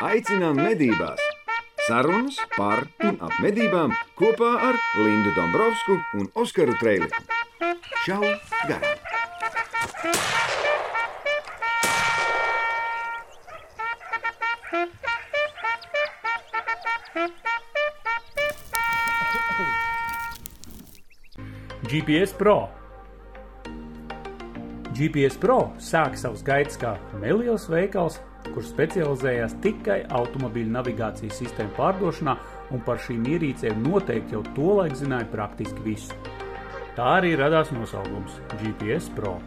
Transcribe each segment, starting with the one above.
Aicinām medībās! Sarunas par un ap medībām kopā ar Lindu Dombrovskiju un Oskaru Trēliņu. Čau! Garām! GPS Pro. GPS Pro sāk savus gaitas kā neliels veikals, kurš specializējās tikai automobīļu navigācijas sistēmu pārdošanā, un par šīm ierīcēm noteikti jau tolaik zināja praktiski visu. Tā arī radās nosaukums GPS Pro.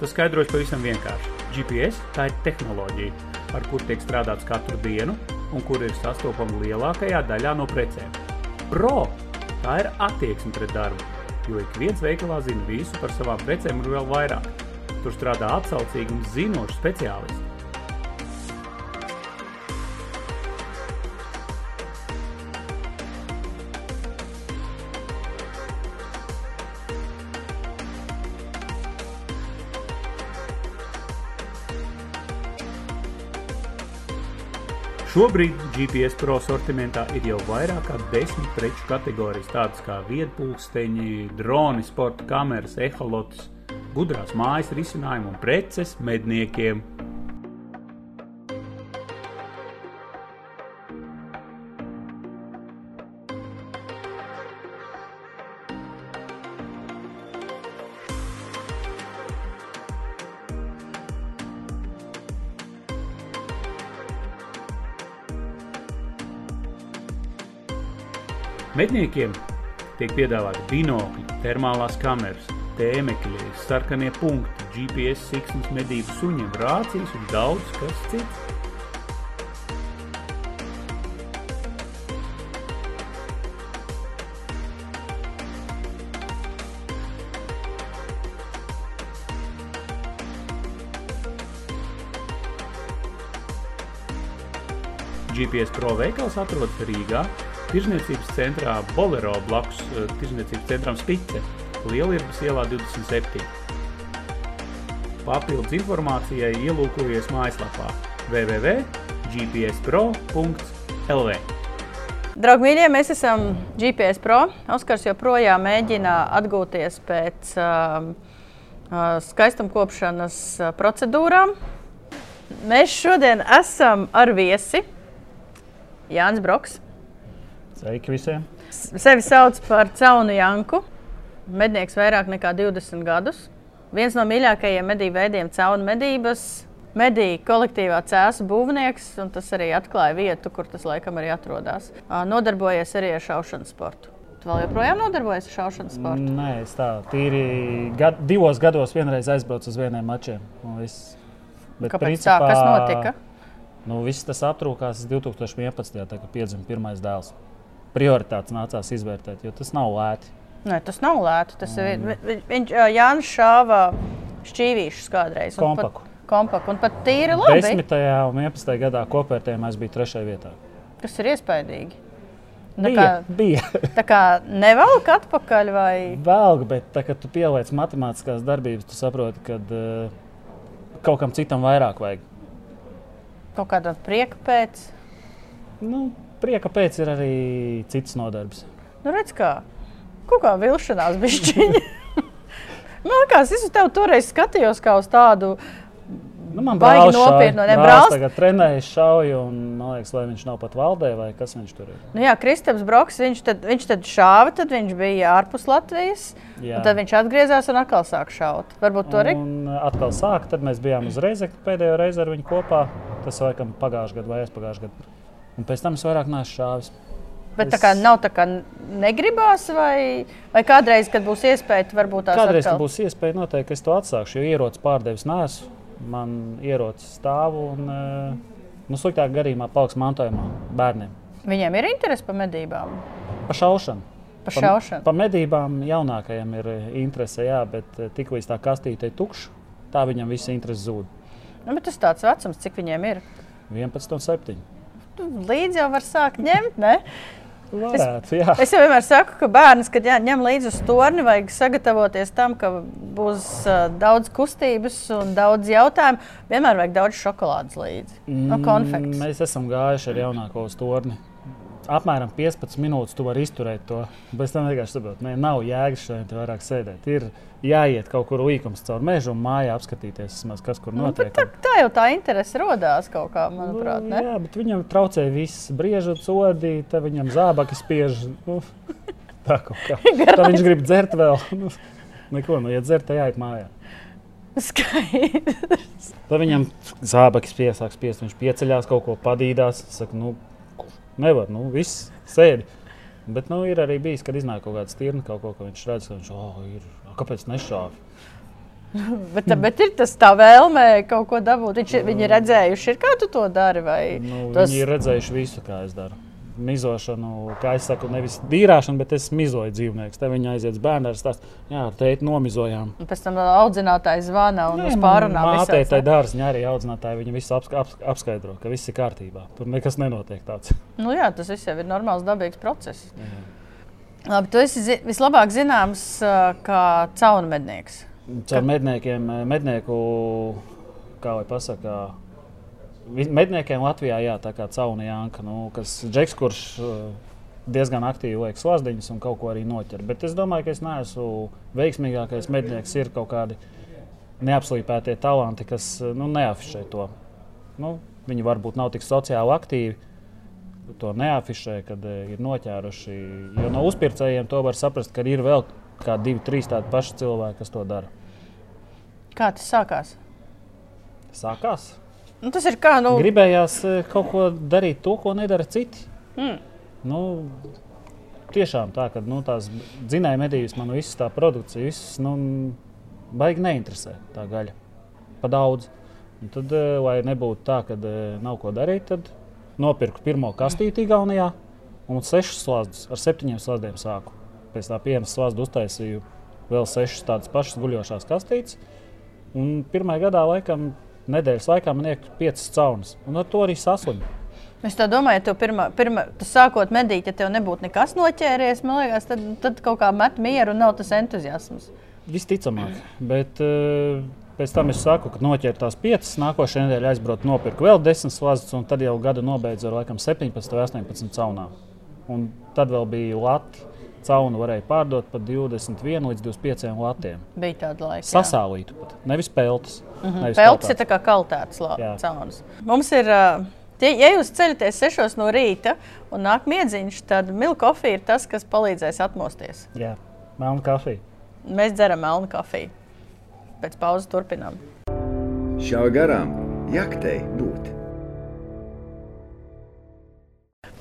Tas skaidrojas pavisam vienkārši. GPS tā ir tehnoloģija, ar kuru tiek strādāts katru dienu un kur ir sastopama lielākajā daļā no precēm. Pro tā ir attieksme pret darbu, jo ik viens veikalā zina visu par savām precēm un vēl vairāk. Tur strādā atsaucīgi un zinoši speciālisti. Šobrīd GPS Pro sortimentā ir jau vairāk kā desmit preču kategorijas, tādas kā viedpulksteņi, droni, sporta kameras, eholots, gudrās mājas risinājumi un preces medniekiem. Medniekiem tiek piedāvāti binokļi, termālās kameras, tēmekļi, sarkanie punkti, GPS siksnas medību suņiem, rācijas un daudz kas cits. GPS Pro veikals atrodas Rīgā, Tirzniecības centrā Bolero blakus eh, Tirzniecības centram Spice, Lielierbas ielā 27. Papildus informācijai ielūkojies mājaslapā www.gpspro.lv. Draugi, mīļie, mēs esam GPS Pro. Oskars joprojām mēģina atgūties pēc uh, uh, skaistumkopšanas uh, procedūrām. Mēs šodien esam ar viesi Jānis Broks. Sveiki visiem! Sevi sauc par Caunu Janku. Mednieks vairāk nekā 20 gadus. Viens no mīļākajiem medību veidiem - caunu medības. Mediju kolektīvā cēlā būvnieks, un tas arī atklāja vietu, kur tas laikam arī atrodas. Nodarbojies arī ar šaušanas sportu. Tu vēl joprojām nodarbojies ar šaušanas sportu? Nē, es tā tīri gad, divos gados vienreiz aizbraucu uz vieniem mačiem. Bet, Kāpēc principā, tā? Kas notika? Nu, viss tas aptrūkās 2011. gadā, kad piedzima pirmais dēls. Prioritātes nācās izvērtēt, jo tas nav lēti. Nē, tas nav lēti. Tas ir, vi, viņš Jānis šāva šķīvīšus kādreiz. Kompaku. Pat, kompaku un pat tīri labi. 10. un 11. gadā kopvērtējumā es biju trešajā vietā. Tas ir iespaidīgi. Tā bija, kā, bija. tā kā nevelk atpakaļ vai? Velk, bet tā, kad tu pieliec matemātiskās darbības, tu saproti, ka uh, kaut kam citam vairāk vajag. Kaut kāda prieka pēc? Nu, prieka pēc ir arī cits nodarbs. Nu, redz, kā kaut kā vilšanās bišķiņa. Man liekas, es uz tevi toreiz skatījos kā uz tādu. Nu, man baigi nopietni. No, brālis tagad trenējas šauju, un man liekas, vai viņš nav pat valdē, vai kas viņš tur ir. Nu, jā, Kristaps Broks, viņš tad, viņš tad šāva, tad viņš bija ārpus Latvijas. Jā. Tad viņš atgriezās un atkal sāk šaut. Varbūt to arī. Un atkal sāk, tad mēs bijām uz Reizekti pēdējo reizi ar viņu kopā. Tas laikam pagājušajā gadā vai aizpagājušajā gadā. Un pēc tam es vairāk neesmu šāvis. Bet es... tā kā nav tā, kā negribās, vai, vai kādreiz, kad būs iespēja, varbūt tās kādreiz, atkal... kad būs iespēja, noteikti es to atsākšu. Jo ierocis pārdevis nesu, man ierocis stāv un eh, nu, sliktāk garīgā paliks mantojumā bērniem. Viņiem ir interese par medībām? Par šaušanu. Par šaušanu. Pa, pa medībām jaunākajiem ir eh, interese, jā, bet eh, tiklīdz tā kastīte ir tukša, tā viņam viss interese zūd. Nu, tas ir tāds vecums, cik viņiem ir? 11 un 7. Līdzi jau var sākt ņemt, ne? Varētu, jā. Es jau vienmēr saku, ka bērns, kad jā, ņem līdzi uz torni, vajag sagatavoties tam, ka būs uh, daudz kustības un daudz jautājumu. Vienmēr vajag daudz šokolādes līdzi. No konfekts. Mm, Mēs esam gājuši ar jaunāko uz torni. Apmēram 15 minūtes tu vari izturēt to. Bez tam vienkārši saprotu, ne, nav jēgas šeit vairāk sēdēt. Ir jāiet kaut kur līkums caur mežu un mājā apskatīties, kas kur Nu, notiek. bet tā, tā jau tā interese radās kaut kā, manuprāt. Nu, jā, bet viņam traucēja viss. Briežot sodīt, te viņam zābaki spiež. Nu, tā kaut kā. Tā viņš grib dzert vēl. Nu, neko, nu, ja dzert, tad jāiet mājā. Skaidrs. Tad viņam zābaki spiež, sāk spiest. Viņš pieceļās, kaut ko padīdās. Saka, nu, nevar, nu, viss sēdi. Bet nu, ir arī bijis, kad iznāk kaut kāda stirna, kaut ko, ko viņš redz, ka viņš oh, ir. Kāpēc nešāvi? Bet, bet ir tas tā vēlme kaut ko dabūt. Viņš, viņi ir redzējuši, ir, kā tu to dari. Vai Nu, tas- Viņi ir redzējuši visu, kā es daru. Mizošanu, kā es saku, nevis dīrāšanu, bet es mizoju dzīvniekus. Te viņi aiziet uz bērnu ar stāstu. Jā, teitu nomizojām. Un pēc tam audzinātājs zvana un uz pārunām. Mātei dārziņā arī audzinātāji. Viņi visu apska, aps, apskaidro, ka viss ir kārtībā. Tur nekas nenotiek tāds. Nu, jā, tas viss jau ir normāls, dabīgs process. Labi, tu esi zi vislabāk zināms kā caunu mednieks. Caur medniekiem, mednieku, kā lai pasakā, medniekiem Latvijā, jā, tā kā Cauna Janka, nu, kas džeks, kurš uh, diezgan aktīvi liek slazdiņas un kaut ko arī noķer. Bet es domāju, ka es neesmu veiksmīgākais mednieks. Ir kaut kādi neapslīpētie talanti, kas uh, nu, neafišē to. Nu, viņi varbūt nav tik sociāli aktīvi. To neafišē, kad uh, ir noķēruši. Jo no uzpircējiem to var saprast, ka ir vēl kā divi, trīs tādi paši cilvēki, kas to dara. Kā tas sākās? Sākās. Nu, tas ir kā, nu, Gribējās eh, kaut ko darīt, to, ko nedara citi. Mm. Nu, tiešām tā, ka nu, tās dzinēja medības, man visas tā produkcija, visas nu, baigi neinteresē tā gaļa. Pa daudz. Un tad, eh, lai nebūtu tā, ka nav ko darīt, tad nopirku pirmo kastīti Igaunijā un sešas slazdus. Ar septiņiem slazdiem sāku. Pēc tā piena slazdu uztaisīju vēl sešas tādas pašas guļošās kastītes. Un pirmajā gadā, laikam, nedēļas laikā man iekļuva piecas caunas. Un ar to arī saslimu. es domāju, tev pirmā, pirmā, sākot medīt, ja tev nebūtu nekas noķēries, man liekas, tad, tad kaut kā met mieru un nav tas entuziasms. Visticamāk. Bet uh, pēc tam es saku, ka noķēru tās piecas. Nākošais nedēļa aizbraucu, nopirku vēl desmit slazdas, un tad jau gada nobeidzu ar laikam 17 vai 18 caunām. Un tad vēl bija lati. Caunu varēja pārdot par 21 līdz 25 latiem. Bija tāda laika. Sasālītu pat, nevis peltas. Mm -hmm. Pelts ir tā kā kaltēts Jā. caunas. Mums ir, ja jūs ceļaties 6 no rīta un nāk miedziņš, tad milka kofija ir tas, kas palīdzēs atmosties. Jā, melna kafija. Mēs dzeram melnu kafiju. Pēc pauzes turpinām. Šā garām jaktei būt.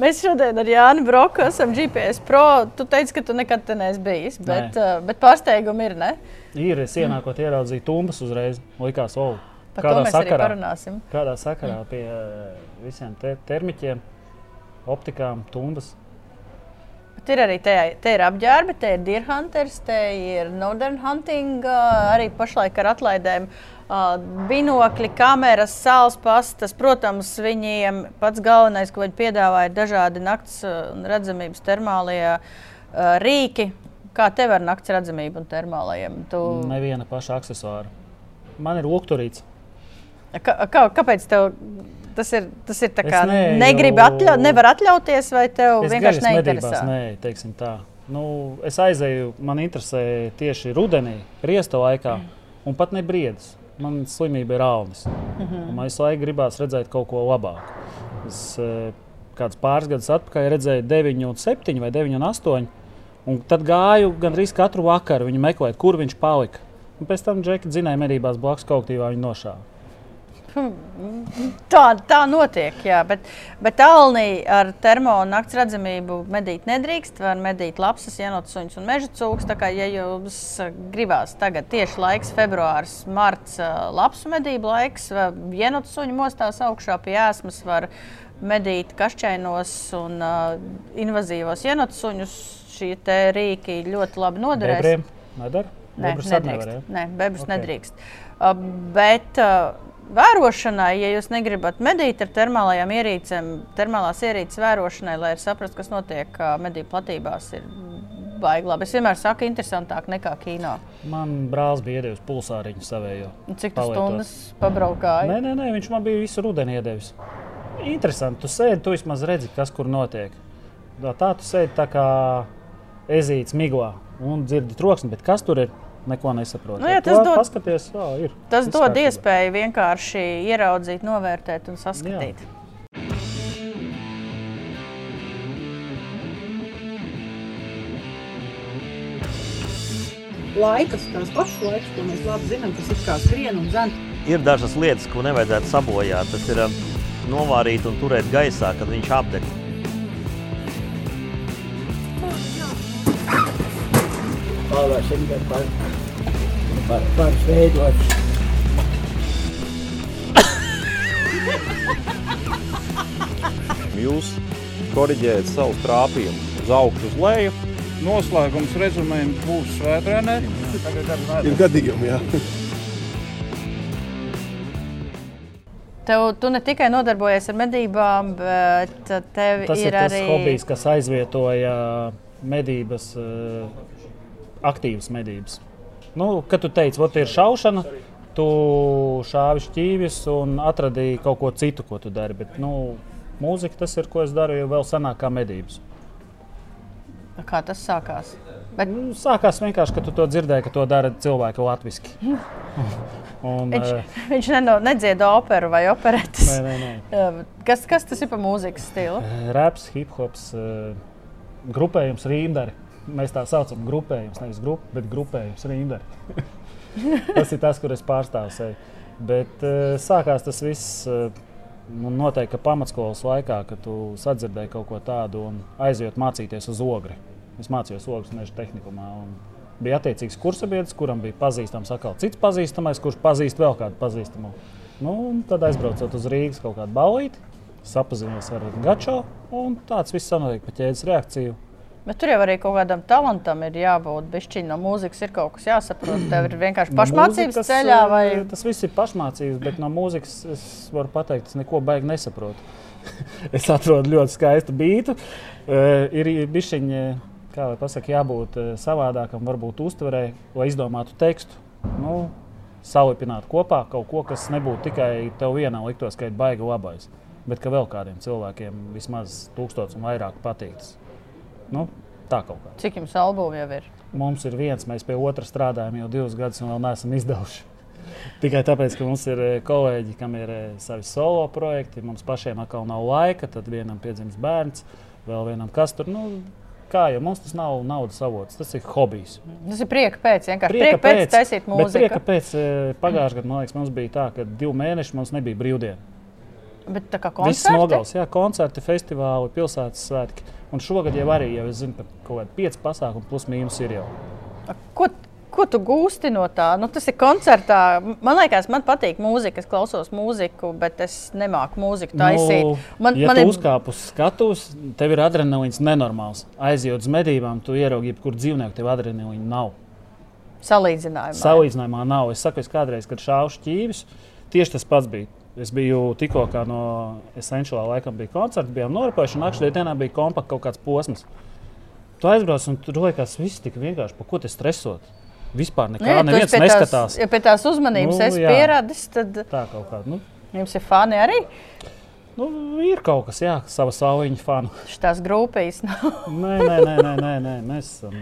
Mēs šodien ar Jānu Broku esam GPS Pro. Tu teici, ka tu nekad te neesi bijis, bet, uh, bet pārsteigumi ir. Ne? Ir, es ienākot, ieraudzīju tumbas uzreiz. Likās, o, Par arī parunāsim. Kādā sakarā pie eh, visiem te termiķiem, optikām, tumbas. Bet ir arī te, te ir apģērbi, te ir Deer Hunters, te ir Northern Hunting, ā, arī pašlaik ar atlaidēm. ā, Binokļi, kameras, saules pastas. Protams, viņiem pats galvenais, ko viņi piedāvā, ir dažādi nakts ā, un redzamības termālie rīki. Kā tev ar nakts redzamību un termālajiem? Tu, Neviena paša aksesuāra. Man ir okturīts. kā, kā, kāpēc tev tas ir? Tas ir tā kā neeju- negribi atļaut, nevar atļauties, vai tev Es vienkārši neinteresē? nē, teiksim tā. Nu, es aizēju, man interesē tieši rudenī, riesta laikā, un pat ne briedis. Man slimība ir alnis. Mm -hmm. Man visu laiku gribās redzēt kaut ko labāku. Es eh, kādus pāris gadus atpakaļ redzēju 9, un 7 vai 9, un 8. Un tad gāju gandrīz katru vakaru viņu meklēt, kur viņš palika. Un pēc tam džeki dzinēja medībās blakus kauktīvā viņu nošāva. Tā, tā notiek, jā, bet, bet Alnī ar termo un nakts redzamību medīt nedrīkst. Var medīt lapsas, ienotas suņus un meža cūkus. Tā kā ja jums eh, gribās tagad tieši laiks, februāris, marts, eh, lapsu medību laiks, ienotas suņu mostās augšā pie ēsmas var medīt kašķainos un uh, invazīvos ienotas suņus. Šie te rīki ļoti labi noderēs. Bebriem nedara? Nē, nedrīkst. nevar, ja? Nē, bebrus Ok. okay. nedrīkst. Uh, bet uh, vērošanai, ja jūs negribat medīt ar termālajām ierīcēm, termālās ierīces vērošanai, lai saprastu, kas notiek medību platībās, ir baigi labi. Es vienmēr saku, interesantāk nekā kino. Man brālis bija iedevis pulsāriņu savējo. Cik Palietot. stundas pabraukāji? Nē, nē, nē, viņš man bija visu rudeni iedevis. Interesanti, tu sēdi, tu vismaz redzi, kas kur notiek. Tā tu sēdi tā kā ezīts miglā un dzirdi troksni, bet kas tur ir? Neko nesaprotu. Nu jā, tas to dod- Paskaties, jā, ir. Tas dod kārtībā. iespēju vienkārši ieraudzīt, novērtēt un saskatīt. laikas, tās pašas laikas, ko mēs labi zinām, kas ir kā skrien un zem. Ir dažas lietas, ko nevajadzētu sabojāt. Tas ir um, novārīt un turēt gaisā, kad viņš apdeg. Pavasarim gan par, par, par veidots. Jūs korģējat savu trāpījumu uz augšu, uz leju. Noslēgums rezumējums būs svētdienē. Ir gadījumi, jā. Tev, tu ne tikai nodarbojies ar medībām, bet tev Tas ir, ir, tas arī hobijs, kas aizvietoja medības, eh, aktīvas medības. Nu, kad tu teici, ka ir šaušana, tu šāvi šķīvis un atradīji kaut ko citu, ko tu dari. Bet, nu, mūzika tas ir, ko es daru jau vēl senāk kā medības. kā tas sākās. Bet Nu, sākās vienkārši, ka tu to dzirdēji, ka to dara cilvēki latviešu. Un, viņš, eh, viņš neno- nedziedā operu vai operetes. nē, nē, nē. Kas, kas tas ir par mūzikas stilu? Raps, hip hops, eh, grupējums, rīndari. Mēs tā saucam, grupējums, nevis grupa, bet grupējums, rīndari. tas ir tas, kur es pārstāvu. Bet eh, sākās tas viss eh, nu, noteikti ka pamatskolas laikā, kad tu sadzirdēji kaut ko tādu un aizjūt mācīties uz ogri. Es mācījos ogles meža tehnikumā. un Bija attiecīgs kursabiedrs, kuram bija pazīstams atkal cits pazīstamais, kurš pazīst vēl kādu pazīstamu. Nu, un tad aizbraucot uz Rīgas kaut kādu balīti, sapazinos ar Gačo, un tāds viss sanotiek pa ķēdes reakciju. Bet tur jau arī kaut kādam talantam ir jābūt. Bišķiņ no mūzikas ir kaut kas jāsaprot. Tev ir vienkārši pašmācības mūzikas, ceļā vai eh, Tas viss ir pašmācības, bet no mūzikas es varu pateikt, es neko baigi nesaprotu. es atrodu ļoti skaistu beidu. Uh, ir bišķiņi, kā lai pasakā, jābūt uh, savādākam, varbūt uztverē, lai izdomātu tekstu. Nu, salipināt kopā kaut ko, kas nebūtu tikai tev vienam liktos, ka ir baigi labais, bet ka vēl kādiem cilvēkiem vismaz tūkstots un vairāk patīk. Nu, tā kaut kā. cik jums albumu jau ir? Mums ir viens, mēs pie otra strādājam jau divus gadus, un vēl neesam izdevuši. Tikai tāpēc, ka mums ir eh, kolēģi, kam ir eh, savi solo projekti, mums pašiem atkal nav laika, tad vienam piedzimst bērns, vēl vienam kas tur. Nu, kā jau mums tas nav naudas avots, tas ir hobijs. Tas ir prieka pēc, vienkārši prieka, prieka pēc, taisīt bet prieka mūziku. pēc eh, pagājušajā gadā, man liekas, mums bija tā, ka divi mēneši mums nebija brīvdiena. Bet tā kā Viss koncerti. nogals, jā, koncerti, festivāli, pilsētas svētki. Un šogad jau arī, jau zinu, ka kaut kādi pieci pasākumi plus mīnus ir jau. Ko, ko tu gūsti no tā? Nu, tas ir koncertā. Man liekas, man patīk mūzika. Es klausos mūziku, bet es nemāku mūziku taisīt. Nu, man, ja man tu ir uzkāp uz skatuves, tev ir adrenalīns nenormāls. Aizjot uz medībām, tu ieraugi, kur dzīvnieku tev adrenalīna nav. salīdzinājumā. Salīdzinājumā nav. Es saku, es kādreiz, kad šāvu šķīvis, tieši tas pats bija. Es biju tikko no Essentialā, laikam bija koncerts, bijām noripējuši, un nākamajā dienā bija kompakts kaut kāds posms. Tu aizbrauc, un tur liekas, viss tik vienkārši, par ko te stresot. Vispār nekā, Nē, tu neviens tās- neskatās. Ja pie tās uzmanības Nu, nu, esi jā. pieradis, tad Tā kaut kā. Nu, jums ir fani arī. nu, ir kaut kas, jā, sava sauliņa fanu. Šīs grupijas nav. Nē, nē, nē, nē, nē, nē. mēs esam.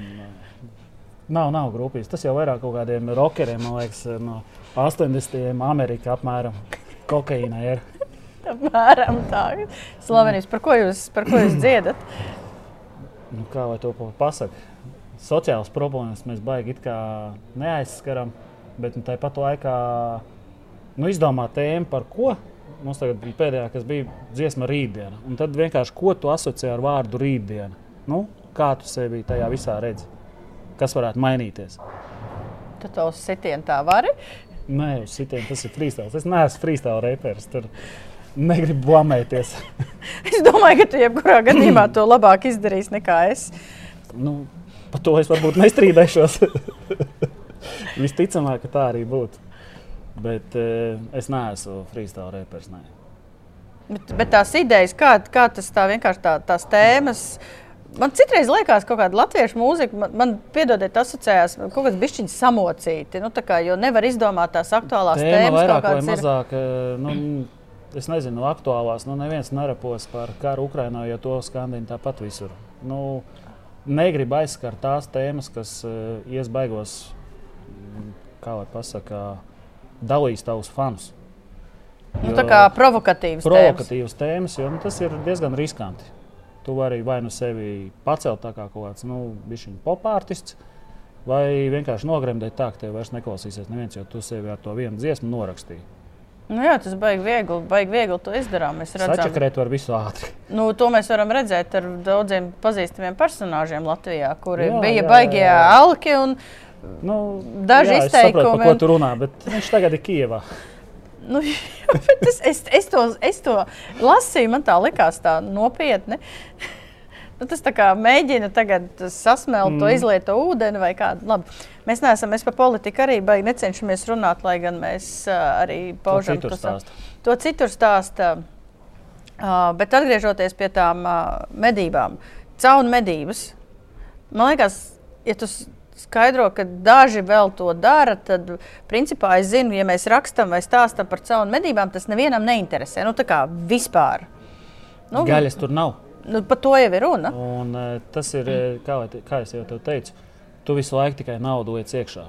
Nav, nav grupīs. Tas jau vairāk kaut kādiem rockeriem, man liekas, no 80. Amerikā apmēram kokaīna ir. Apmēram tā. Slavenības, par ko jūs, par ko jūs dziedat? Nu, kā lai to pa- pasaka? Sociālas problēmas mēs baigi neaizskaram, bet nu, tāpat laikā nu, izdomāt tēmu, par ko. Mums tagad pēdējā, kas bija dziesma rītdiena. Un tad vienkārši ko tu asociē ar vārdu rītdiena? Nu, kā tu sevi tajā visā redzi? Kas varētu mainīties? Tu to sitienu tā vari. Nē, sitienu tas ir freestyle. Es neesmu freestyle reperis. Tur negribu blamēties. Es domāju, ka tu jebkurā gadījumā to labāk izdarīsi nekā es. nu, par to es varbūt nestrīdēšos. Visticamāk, ka tā arī būtu. Bet uh, es neesmu freestyle reperis. Ne. Bet, bet tās idejas, kā, kā tas tā vienkārši tā, tās tēmas. Man citreiz liekas, ka latviešu mūzika, man, man piedodiet, asociējās kaut kāds bišķiņš samocīti. Nu, kā, jo nevar izdomāt tās aktuālās Tēma tēmas. Vairāk vai mazāk, nu, es nezinu, aktuālās. Nu, neviens nerapos par karu Ukrainā, jo to skandina tāpat visur. Nu, negribu aizskart tās tēmas, kas uh, ies baigos, kā lai pasakā, dalīs tavus fanus. Nu, tā kā provokatīvas, provokatīvas tēmas, jo nu, tas ir diezgan riskanti. Tu vari vai nu sevi pacelt kā kaut kāds nu, popārtists, vai vienkārši nogremdēt tā, ka tev vairs neklausīsies neviens, jo tu sevi ar to vienu dziesmu norakstīji. Nu jā, tas baigi viegli, baigi viegli to izdarām. Mēs redzam, Sačakarēt var visu ātri. Nu, to mēs varam redzēt ar daudziem pazīstamiem personāžiem Latvijā, kuri jā, bija jā, baigie jā, jā. alki un nu, daži jā, izteikumi. Saprotu, par ko tu runā, bet viņš tagad ir Kievā. Nu, es, es, es, to, es to lasīju, man tā likās tā nopietni. Nu, tas mēģina tagad sasmelt mm. to izlieto ūdeni vai kādu. Labi. Mēs neesam, mēs par politiku arī baigi necenšamies runāt, lai gan mēs uh, arī paužam to citur. To citur stāsta. Uh, bet atgriežoties pie tām uh, medībām, caunu medības, man liekas, ja tu skaidro, ka daži vēl to dara, tad, principā, es zinu, ja mēs rakstām vai stāstām par caunu medībām, tas nevienam neinteresē. Nu, tā kā vispār. Nu, Gaļas tur nav. Nu, par to jau ir runa. Un, tas ir, kā, kā jau te teicu, tu visu laiku tikai naudu liec iekšā.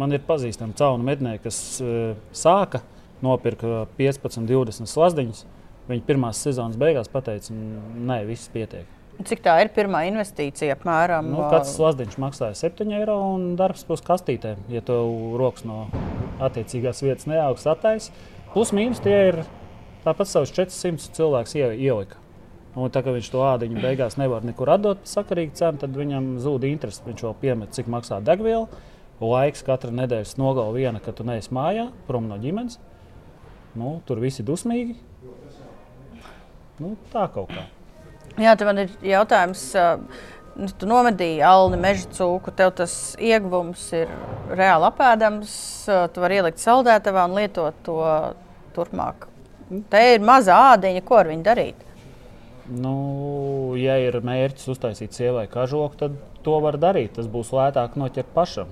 Man ir pazīstami caunu mednieki, kas uh, sāka nopirka 15, 20 slazdiņas. Viņi pirmās sezonas beigās pateica, nē, viss pietiek. Cik tā ir pirmā investīcija? Apmēram, nu, katrs slazdiņš maksāja 7 eiro un darbs būs kastītē. Ja tu rokas no attiecīgās vietas neaugs attais, plus mīnus tie ir tāpat savus 400 cilvēkus ielika. Un tā kā viņš to ādiņu beigās nevar nekur atdot par sakarīgu cenu, tad viņam zūd interesi. Viņš vēl piemet, cik maksā degviela. Laiks katra nedēļas nogala viena, kad tu neesi mājā, prom no ģimenes. Nu, tur viss ir dusmīgi. Nu, tā kaut kā. Jā, tev ir jautājums. Nu, tu nomedīji alni, meža cūku, tev tas ieguvums ir reāli apēdams. Tu vari ielikt saldētavā un lietot to turpmāk. Te ir maza ādiņa, ko ar viņu darīt. Nu, ja ir mērķis uztaisīt sievai kažoku, tad to var darīt. Tas būs lētāk noķert pašam.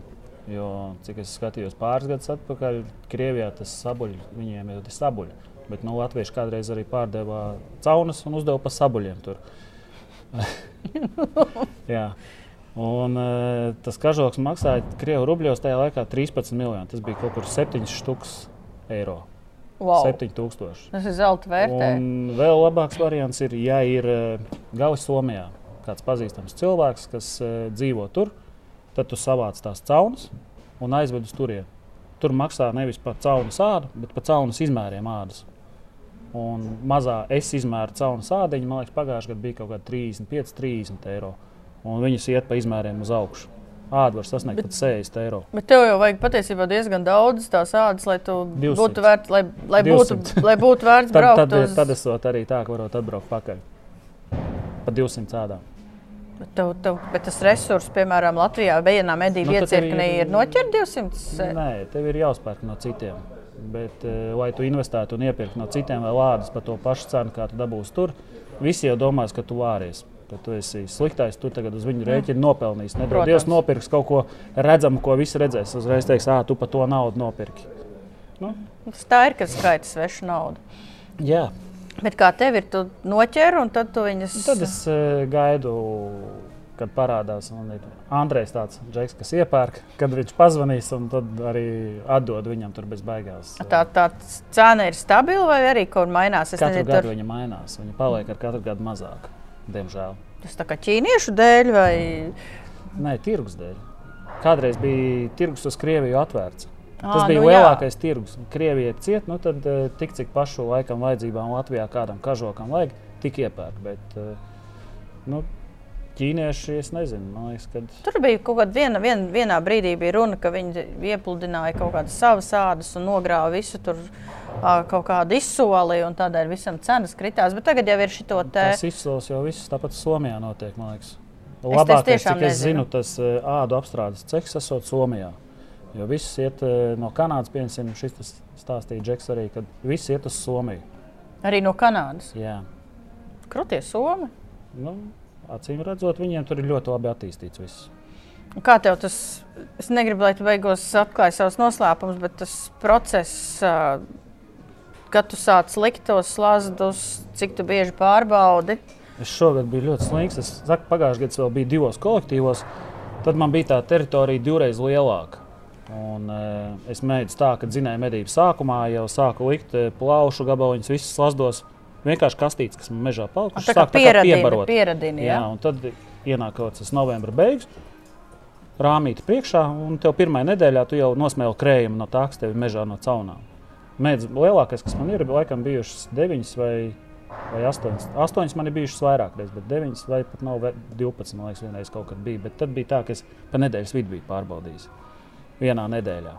Jo, cik es skatījos pāris gadus atpakaļ, Krievijā tas sabuļi, viņiem ir sabuļi. Bet nu, Latvieši kādreiz arī pārdeva caunas un uzdeva pa sabuļiem. Un, uh, tas kažoks maksāja Krievijas rubļos tajā laikā 13 miljoni. Tas bija kaut kur 7 stūks eiro. Wow. 7000. Tas ir zelta vērtē. Un vēl labāks variants ir, ja ir uh, Gaujas Somijā kāds pazīstams cilvēks, kas uh, dzīvo tur, tad tu savāc tās caunas un aizved uz turieni. Tur maksā nevis par caunas ādu, bet par caunas izmēriem ādas. Un mazā es izmēru caunu sādiņu, man liekas, pagājušajā gadā bija kaut kāda 35, 30 eiro. Un viņas iet pa izmēriem uz augšu. Āda var sasniegt pat 60 eiro. Bet tev jau vajag patiesībā diezgan daudz tās ādas, lai tu 200. būtu vērts, lai, lai, būtu, lai būtu vērts braukt. tad, tad, uz... tad esot arī tā, ka varot atbraukt pakaļ. Pa 200 ādām. Bet, tev, tev, bet tas resurs, piemēram, Latvijā vienā medību nu, iecirknī ir, ir noķert 200? Nē, tev ir jāuzpērk no citiem. Bet, eh, lai tu investētu un iepirktu no citiem vēl lādus par to pašu cenu, kā tu dabūsi tur, visi jau domās, ka tu vāries. Ka tu esi sliktais, tu tagad uz viņu rēķinu nopelnīsi. Nedod Dievs, nopirks kaut ko redzamu, ko visi redzēs. Uzreiz teiks, ah, tu par to naudu nopirki. Nu? Tā ir, ka skaita svešu naudu. Jā. Bet kā tev ir, tu noķer un tad tu viņas. Tad es uh, gaidu kad parādās Andrejs, tāds džeks, kas iepērk, kad viņš pazvanīs un tad arī atdod viņam tur bez baigās. Tā, tā cena ir stabila vai arī kaut kur mainās? Es katru nezinu, gadu tur... viņa mainās, viņa paliek ar katru gadu mazāk, diemžēl. Tas tā kā ķīniešu dēļ vai? Nē, tirgus dēļ. Kādreiz bija tirgus uz Krieviju atvērts. Tas à, bija nu, lielākais jā. tirgus. Krievija ciet, nu tad uh, tik cik pašu laikam vajadzībām Latvijā kādam kažokam vajag, tik iepērk. Bet, uh, nu, ķīnieši, es nezinu, liekas, kad... Tur bija kaut kāda viena, vien, vienā brīdī bija runa, ka viņi iepludināja kaut kādas savas ādas un nogrāva visu tur kaut kādu izsoli, un tādēļ visam cenas kritās. Bet tagad jau ir šī te... Tas izsoles jau viss tāpat Somijā notiek, man liekas. Labākais, cik es nezinu. zinu, tas ādu apstrādes ceks esot Somijā. Jo viss iet no Kanādas, piemēram, šis stāstīja Džeks arī, kad viss iet uz Somiju. Arī no Kanādas. Jā. Krūties Somi. Nu, acīm redzot, viņiem tur ir ļoti labi attīstīts viss. Kā tev tas, es negribu, lai tu beigās atklāji savus noslēpumus, bet tas process, kad tu sāc likt tos slazdus, cik tu bieži pārbaudi. Es šogad biju ļoti slings. Es saku, pagājušajā gadā vēl biju divos kolektīvos. Tad man bija tā teritorija divreiz lielāka. Un, e, es mēģināju tā, ka dzinēju medību sākumā jau sāku likt plaušu gabaliņus, visas slazdos. Vienkārši kastītes, kas mežā palikušas. Kā sāk tā pieradini, piebarot. pieradini, jā. jā. Un tad ienāk kaut kas novembra beigas. Rāmīti priekšā, un tev pirmā nedēļā tu jau nosmēli krējumu no tā, kas tev ir mežā no caunām. Mēdz, lielākais, kas man ir, laikam bijušas deviņas vai, vai astoņas. Astoņas man ir bijušas vairāk reizes, bet deviņas vai pat nav ve- 12. Man liekas, vienreiz kaut kad bija. Bet tad bija tā, ka es pa nedēļas vidu biju pārbaudījis. Vienā nedēļā.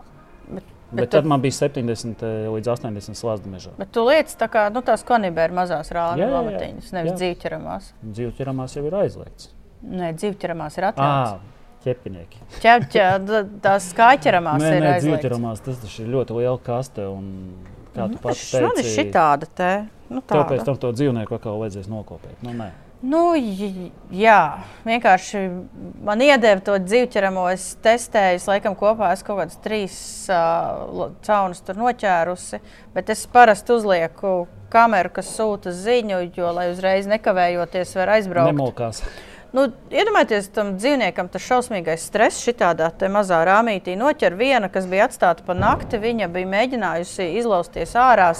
Bet, bet, bet tad tad- man bija 70 eh, līdz 80 slāņu mežā. Bet tu lietas tā kā nu, tās konibēra mazās jā. lamatiņas, nevis dzīvķeramās. Dzīvķeramās jau ir aizliegts. Nē, dzīvķeramās ir atļauts. Ķepinieki. Ķepķa, d- tās kāķeramās Nē, ir nē, aizliegts. dzīvķeramās tas ir ļoti liela kaste. Un, kā tu pats Man ir teici, šitāda te. Nu, tev pēc tāda. tam to dzīvnieku atkal vajadzēs nokopēt. Nu, nē. Nu, jā, vienkārši man iedeva to dzīvķeramo. Es testēju, es laikam kopā esmu kaut kādas trīs uh, caunus tur noķērusi. Bet es parasti uzlieku kameru, kas sūta ziņu, jo, lai uzreiz nekavējoties, var aizbraukt. Nemokās. Nu, iedomājieties, tam dzīvniekam tas šausmīgais stress šitādā mazā rāmītī noķer viena, kas bija atstāta pa nakti. Viņa bija mēģinājusi izlausties ārā.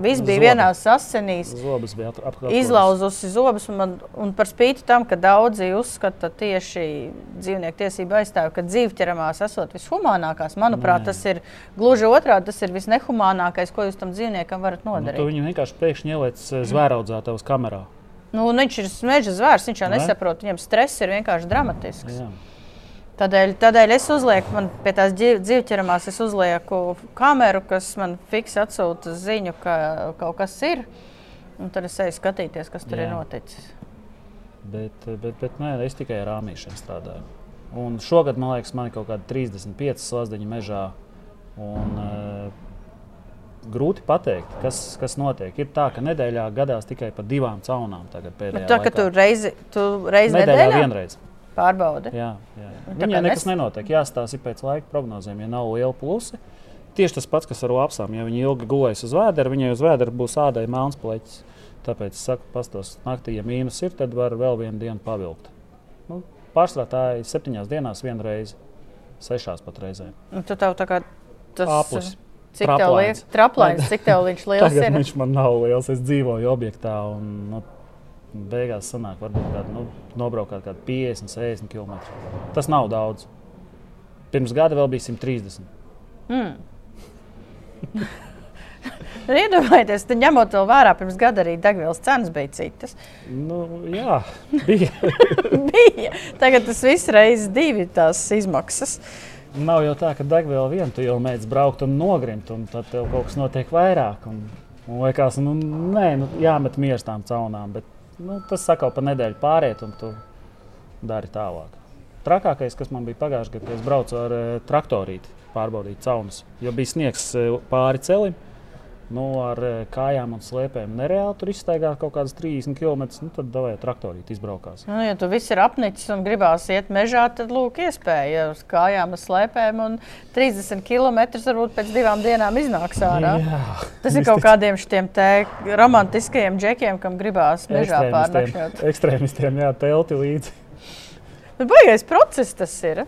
Viss bija Zobi. vienā asinīs. Zobus bija ap- apkārt. Izlauzusi zobus, un, man, un par spīti tam, ka daudzi uzskata tieši dzīvnieku tiesību aizstāvju, ka dzīvķeramās esot vishumānākās. Manuprāt, Nē. tas ir gluži otrādi. Tas ir visnehumānākais, ko jūs tam dzīvniekam varat Nu, nodarīt. tu viņu vienkārši pēkšņi ieliec eh, zvēraudzētājus kamerā. Nu, viņš ir meža zvērs, viņš jau Ne? nesaprot, viņam stress ir vienkārši dramatisks. Jā. Tādēļ, tādēļ es uzlieku, man pie tās dzīv- dzīvķeramās, es uzlieku kameru, kas man fiks atsūta ziņu, ka kaut kas ir. Un tad es eju skatīties, kas tur Jā. ir noticis. Bet, bet, bet nē, es tikai ar rāmīšanu strādāju. Un šogad, man liekas, man ir kaut kādi 35 slazdiņi mežā. Un, uh, grūti pateikt, kas, kas notiek. Ir tā, ka nedēļā gadās tikai pa divām caunām. tā, laikā. tu reizi, tu reizi nedēļā nedēļā vienreiz. pārbaudi. Jā, jā. Viņai kā nekas nes- nenotiek. Jāstāsta pēc laika prognozēm, ja nav liela plusi. Tieši tas pats, kas ar lapsām. Ja viņi ilgi gulēs uz vēdera, viņai uz vēdera būs ādai melns pleķis. Tāpēc es saku, pastos naktī, ja mīnus ir, tad var vēl vienu dienu pavilkt. Nu, Pārsvarā tā ir septiņās dienās viena reize, sešās pat reizēm. Un tu tev tā kā tas Aplis. Cik tev liekas, traplains, cik tev viņš liels Tagad ir? viņš man nav liels. Es dzīvoju objektā un nu, beigās sanāk, varbūt kādu, nu, nobraukt kaut kādu 50, 60 km. Tas nav daudz. Pirms gada vēl bija 130. Mm. Nu, Iedomājieties, tad ņemot vērā, pirms gada arī degvielas cenas bija citas. Nu, jā, bija. bija. Tagad tas viss reizes divi tās izmaksas. Nav jau tā, ka degviela vien tu jau mēģini braukt un nogrimt, un tad tev kaut kas notiek vairāk. Un, un liekas, nu, nē, nu, jāmet mieru tām caunām, bet nu, tas sakau pa nedēļu pāriet, un tu dari tālāk. Trakākais, kas man bija pagājušajā gadā, kad es braucu ar e, traktorīti pārbaudīt caunus, jo bija sniegs e, pāri celim. Nu, ar e, kājām un slēpēm nereāli tur izstaigāt kaut kādas 30 km. Nu, tad vai traktorīti izbraukās. Nu, ja tu viss ir apnicis un gribās iet mežā, tad lūk, iespēja uz kājām, uz slēpēm. Un 30 km varbūt pēc divām dienām iznāks ārā. Jā, Tas ir kaut kādiem šiem romantiskajiem džekiem, kam gribās mežā pārnakšņot. ekstrēmistiem jā, telti līdzi. Bet baigais process tas ir.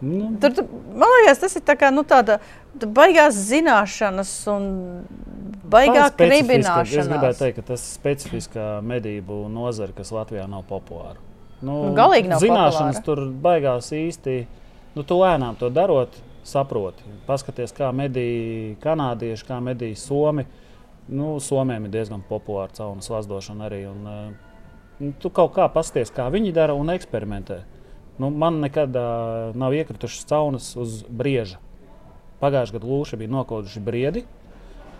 Nu, Tur, tu, man liekas, tas ir tā kā, nu, tāda tā baigās zināšanas un baigā specifiska- Es kribināšana. gribēju teikt, ka tas ir specifiskā medību nozare, kas Latvijā nav populāra. Nu, Nu, galīgi nav zināšanas populāra. tur baigās īsti. Nu, tu lēnām to darot, saproti. Paskaties, kā medīja kanādieši, kā medīja somi. Nu, Somijam ir diezgan populāra caunu slazdošana arī. Un, eh, nu, tu kaut kā pasties, kā viņi dara un eksperimentē. Nu, man nekad uh, nav iekritušas caunas uz brieža. Pagājušajā gadā lūši bija nokoduši briedi.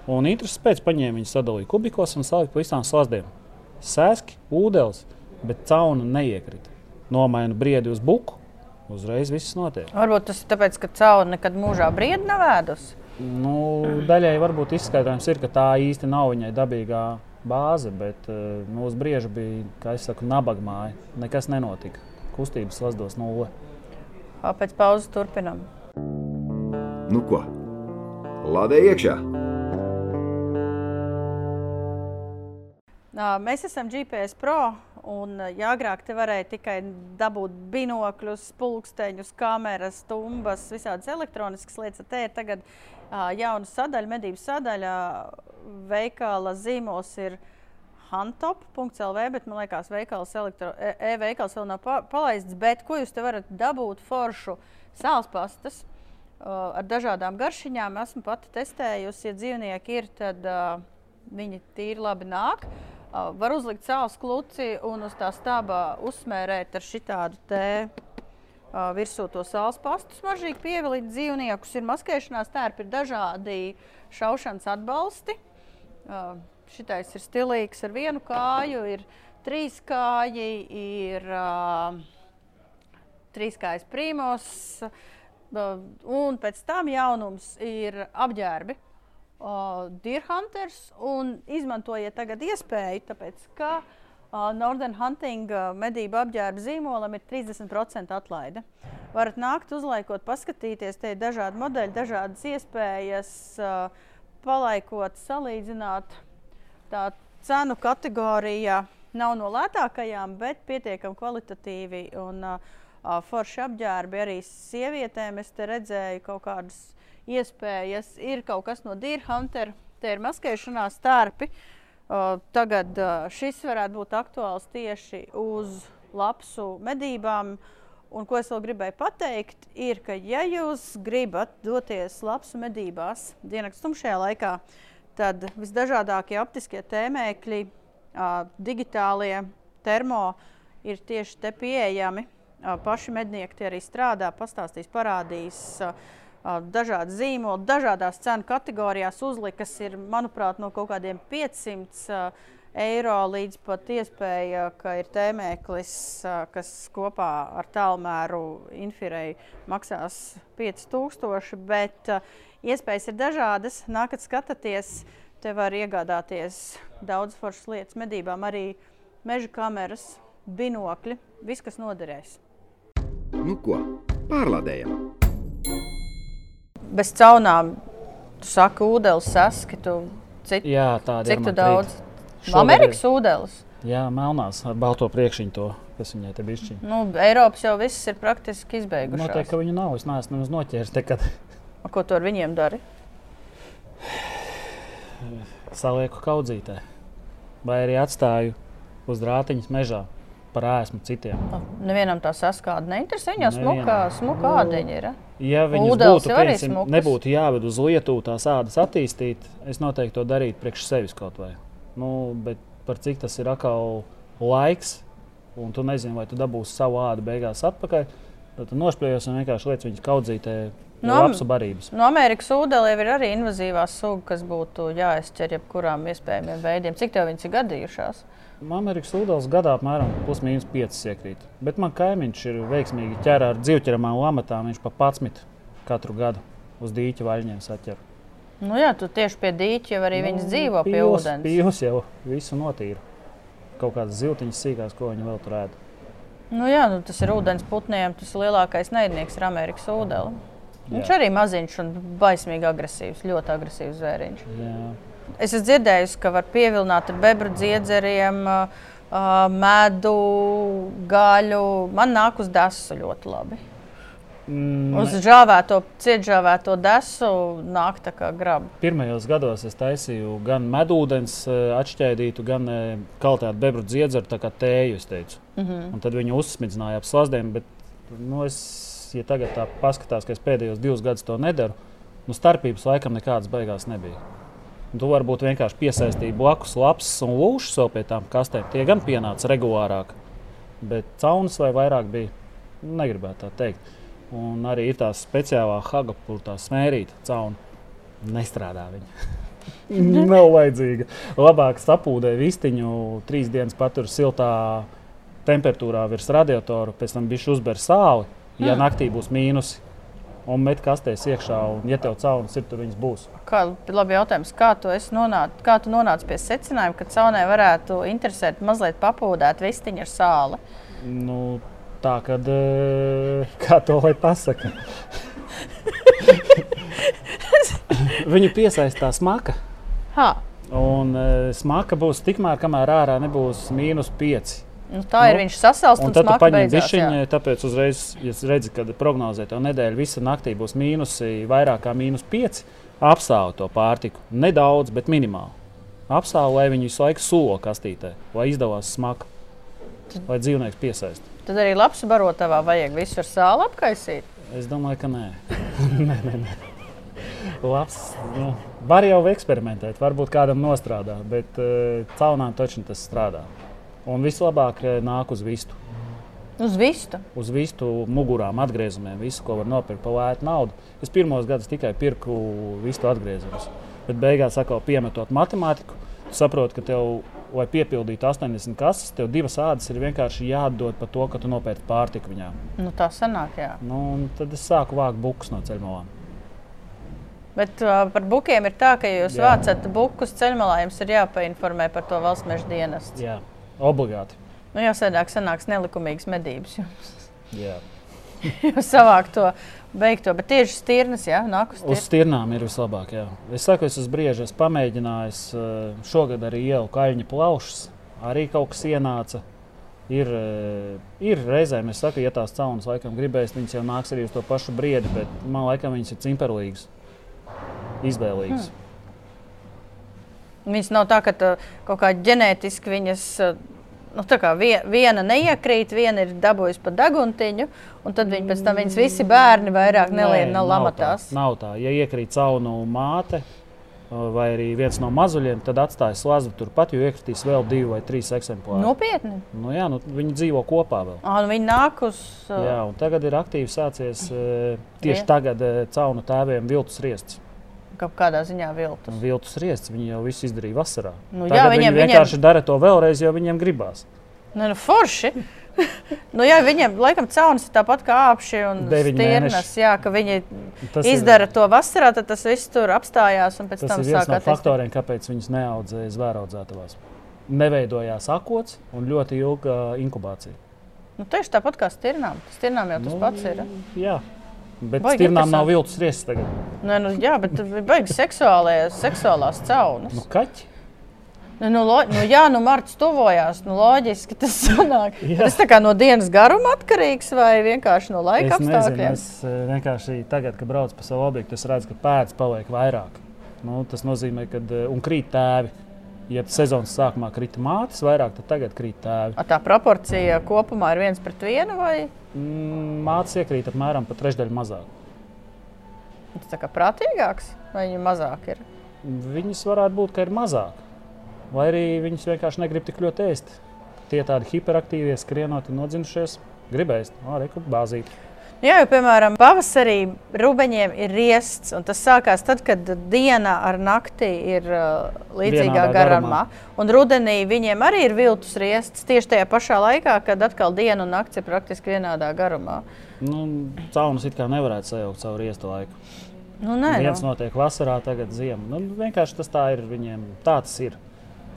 Un interesants pēc paņēma viņu sadalīja kubikos un salika pa visām slazdēm. Sēski, ūdens, bet cauna neiekrita. Nomaina briedi uz buku, Uzreiz viss notiek. Varbūt tas ir tāpēc, ka cauri nekad mūžā briedi nav ēdusi. Nu, daļai varbūt izskaidrojums ir, ka tā īsti nav viņai dabīgā bāze, bet nu, uz brieža bija, kā es saku, nabaga māja. Nekas nenotika. Kustības lazdos nulle. Pēc pauzes turpinām. Nu ko? Lādē iekšā! Mēs esam GPS Pro, un ja agrāk te varēja tikai dabūt binokļus, pulksteņus, kameras, stumbas, visādas elektroniskas lietas, tad te ir tagad jauna sadaļa, medību sadaļa. Veikala zīmols ir hantop.lv, bet man liekas, veikals elektro, e-veikals vēl nav pa, palaists. Bet ko jūs te varat dabūt foršu sāls pastas uh, ar dažādām garšiņām? Esmu pati testējusi, ja dzīvnieki ir, tad uh, viņi tīri labi nāk. Uh, var uzlikt savus kluci un uz tā stāba uzsmērēt ar šitādu uh, virsū to sāls pastu smaržīgi pievilīt dzīvniekus. Ir maskēšanās tērpi, ir dažādi šaušanas atbalsti. Šitais ir stilīgs ar vienu kāju, ir trīs kāji, ir uh, trīs kājas prīmos, uh, un pēc tam jaunums ir apģērbi uh, Deer Hunters un izmantojiet tagad iespēju, tāpēc ka uh, Northern Hunting medību apģērba zīmolam ir 30% atlaide. Varat nākt, uzlaikot, paskatīties, te ir dažādi modeļi, dažādas iespējas, uh, palaikot, salīdzināt. Tā cenu kategorija nav no lētākajām, bet pietiekami kvalitatīvi un uh, forši apģērbi arī sievietēm. Es te redzēju kaut kādus iespējas. Ir kaut kas no Dīrhantera, te ir maskēšanās tērpi. Uh, tagad uh, šis varētu būt aktuāls tieši uz lapsu medībām. Un ko es vēl gribēju pateikt, ir, ka ja jūs gribat doties lapsu medībās diennakts tumšajā laikā, tad visdažādākie optiskie tēmēkļi, digitālie termo ir tieši te pieejami. Paši mednieki arī strādā, pastāstīs, parādīs. Dažādi zīmoli, dažādās cenu kategorijās uzlikas ir, manuprāt, no kaut kādiem 500 eiro līdz pat iespēja, ka ir tēmēklis, kas kopā ar tālmēru infirēju maksās 5000, bet iespējas ir dažādas. Nākat skatāties, te var iegādāties daudz foršas lietas medībām, arī meža kameras, binokļi, viss, kas noderēs. Nu ko, pārlādējam! bez caunām, tu saki, ūdens saski. Tu, cit, Jā, tāda cik tu daudz? Amerikas ūdens. Jā, melnās ar balto priekšiņu to, kas viņai te bišķiņ. Nu, Eiropas jau viss ir praktiski izbeigušās. Noteikti, ka viņu nav. Es neesmu noķēris tekad. A, ko tu ar viņiem dari? Salieku kaudzītē. Vai arī atstāju uz rātiņas mežā par ēsmu citiem. Nevienam tā saskāda neinteresē. Viņā smukā, smukā ādeņa ir. Ja viņas Ūdels būtu, piemēram, nebūtu jāved uz Lietuvu tās ādas attīstīt, es noteikti to darītu priekš sevis kaut vai. Nu, bet par cik tas ir atkal laiks, un tu nezini, vai tu dabūsi savu ādu beigās atpakaļ, tad tu nošpļējies un vienkārši liec viņas kaudzītē. No, no Amerikas ūdeņiem ir arī invazīvā suga, kas būtu jāizķer jebkurām iespējamiem veidiem. Cik tev viņas ir gadījušās? Amerikas ūdens gadā apmēram plus-minus 5 iekrīt. Bet man kaimiņš ir veiksmīgi ķērā ar dzīvķeramām lamatām. Viņš pa 11 katru gadu uz dīķa vaļņiem saķer. Nu jā, tu tieši pie dīķa jau arī nu, viņas dzīvo pie pīls, ūdens. Pīls jau visu notīra. Kaut kādas ziltiņas sīkās, ko viņi vēl tur ēda. Nu jā, nu tas ir ūdens putniem. Tas lielākais naidnieks ir Amerikas ūdens. Viņš arī maziņš un baismīgi agresīvs, ļoti agresīvs zvēriņš. Jā. Es esmu dzirdējusi, ka var pievilināt ar bebru dziedzeriem, medu, gaļu. Man nāk uz desu ļoti labi. Mm. Uz žāvēto, cietžāvēto desu nāk tā kā graba. Pirmajos gados es taisīju gan medūdens atšķaidītu, gan kaltētu bebru dziedzeru, tā kā tēju, es teicu. Mm -hmm. Un tad viņi uzsmidzināja ap slazdiem, bet nu, es, ja tagad tā paskatās, ka es pēdējos divus gadus to nedaru, nu starpības laikam nekādas beigās nebija. Tu varbūt vienkārši piesaistīji blakus lapas un lūšas vēl pie tām kastēm. Tie gan pienāca regulārāk, bet caunas vai vairāk bija. Negribētu tā teikt. Un arī ir tā speciālā haga, kur tā smērīta cauna. Nestrādā viņa. Nav vajadzīga. Labāk sapūdē vistiņu, trīs dienas patur siltā temperatūrā virs radiatora, pēc tam bija uzbēr sāli Ja Hmm. naktī būs mīnusi un met kastēs iekšā, un ja tev caunas ir, tur viņas būs. Kā, labi jautājums, kā tu, nonāc, kā tu nonāci pie secinājuma, ka caunē varētu interesēt mazliet papūdēt vistiņu ar sāli? Nu, tā kad, eh, kā to lai pasaka, viņu piesaistās smaka. Ha, Un uh, smaka būs tikmēr, kamēr ārā nebūs mīnus 5. Nu, tā ir viņš sasaucts un, Un tad tu paņem bišķiņu, tāpēc uzreiz, ja redzi, kad prognozē tev nedēļa, visa naktī būs mīnusi vairāk kā mīnus 5, apstāv to pārtiku. Nedaudz, bet minimāli. Apstāv, lai viņi visu laiku solo kastītē, lai izdevās smaka, lai dzīvnieks piesaist. Tad arī labs barotavā vajag visu ar sāli apkaisīt. Es domāju, ka nē. nē, nē, nē. Labs, nu, var jau eksperimentēt, varbūt kādam nostrādā, bet uh, caunām taču tas strādā. Un vislabāk eh, nāk uz vistu. Uz vistu. uz vistu mugurām, atgriezumiem, visu, ko var nopirkt par lētu naudu. Es pirmos gadus tikai pirku vistu atgriezumus. Bet beigās, atkal piemetot matemātiku, tu saproti, ka tev, lai piepildītu 80 kases, tev divas ādas ir vienkārši jāatdod par to, ka tu nopērci pārtiku viņām. Nu, tā sanāk, jā. Nu, tad es sāku vākt bukus no ceļmalām. Bet uh, par bukiem ir tā, ka ja jūs Jā. vācat bukus ceļmalā, jums ir jāpainformē par to valsts meža dienestu. Jā, obligāti. Nu, jau sēdāk sanāks nelikumīgas medības. jums. Jā. Jūs savāk to beigto, bet tieši stirnas, jā, nāk uz Uz stirnas. stirnām ir vislabāk. Jā. Es saku, es uz brīža esmu pamēģinājis. eh, Šogad arī ielu kaļņa plaušas. Arī kaut kas ienāca. Ir, eh, ir reizēm, es saku, ja tās caunas laikam gribēs, viņas jau nāks arī uz to pašu briedi, bet man laikam viņas ir cimperlīgas, izvēlīgas. Viņas nav tā, ka tu kaut kā ģenētiski viņas. uh, Nu, tā kā vie- viena neiekrīt, viena ir dabūjusi pa daguntiņu, un tad viņi pēc tam viņas visi bērni vairāk nelien, nav lamatās. tā. Nav tā. Ja iekrīt caunu māte eh, vai arī viens no mazuļiem, tad atstājas slazdu turpat, jo iekritīs vēl divi vai trīs eksemplāri. Nopietni. Nu, jā, nu, viņi dzīvo kopā vēl. Ah, un viņi nāk uz. uh, Jā, un tagad ir aktīvi sācies eh, tieši Vie- tagad eh, caunu tēviem viltus riests. Kaut kādā ziņā viltus. Un viltus riests viņi jau visu izdarīja vasarā. Nu, Tagad jā, viņi viņiem- vienkārši dara to vēlreiz, jo viņiem gribās. Nu, nu, forši. nu, jā, viņiem laikam caunas ir tāpat kā apši un stirnas. Jā, ka viņi Tas ir- izdara to vasarā, tad tas viss tur apstājās un pēc Tas tam ir viens no faktoriem, kāpēc viņas neaudzēja zvēraudzētavās. Neveidojās akots un ļoti ilga inkubācija. Nu, tieši tāpat kā stirnām. Stirnām jau tas Nu, pats ir. Jā, bet Baigi stirnām nav viltus riests tagad. Nē, nu, jā, bet tur bija baigas seksuālās, caunas. Nu, kaķi? Nu, nu, lo, nu, jā, nu, Marts tuvojās. Nu, loģiski tas sanāk. Jā. Tas tā kā no dienas garuma atkarīgs vai vienkārši no laika Es nezinu, apstākļiem? es eh, vienkārši tagad, kad braucu pa savu objektu, es redzu, ka pēdas paliek vairāk. Nu, tas nozīmē, ka un krīt tēvi. Ja sezonas sākumā krita mātes vairāk, tad tagad krīt tēvi. A, tā proporcija kopumā ir viens pret vienu vai Mm, Mātes iekrīt apmēram pa trešdaļu mazāk. tas tā kā prātīgāks vai viņa mazāk ir? Viņas varētu būt, ka ir mazāk. Vai arī viņas vienkārši negrib tik ļoti ēst. Tie tādi hiperaktīvie, skrienoti, nodzinušies, gribēs arī kaut bāzīt. Jā, jau piemēram, pavasarī rūbeņiem ir riests, un tas sākās tad, kad diena ar nakti ir uh, līdzīgā Vienādā garumā. Un rudenī viņiem arī ir viltus riests tieši tajā pašā laikā, kad atkal diena un naktis ir praktiski vienādā garumā. Nu, Caunus it kā nevarētu sajaukt savu riestu laiku. Nu, nē, Viens nu. notiek vasarā, tagad ziemā. Nu, vienkārši tas tā ir viņiem. Tā tas ir.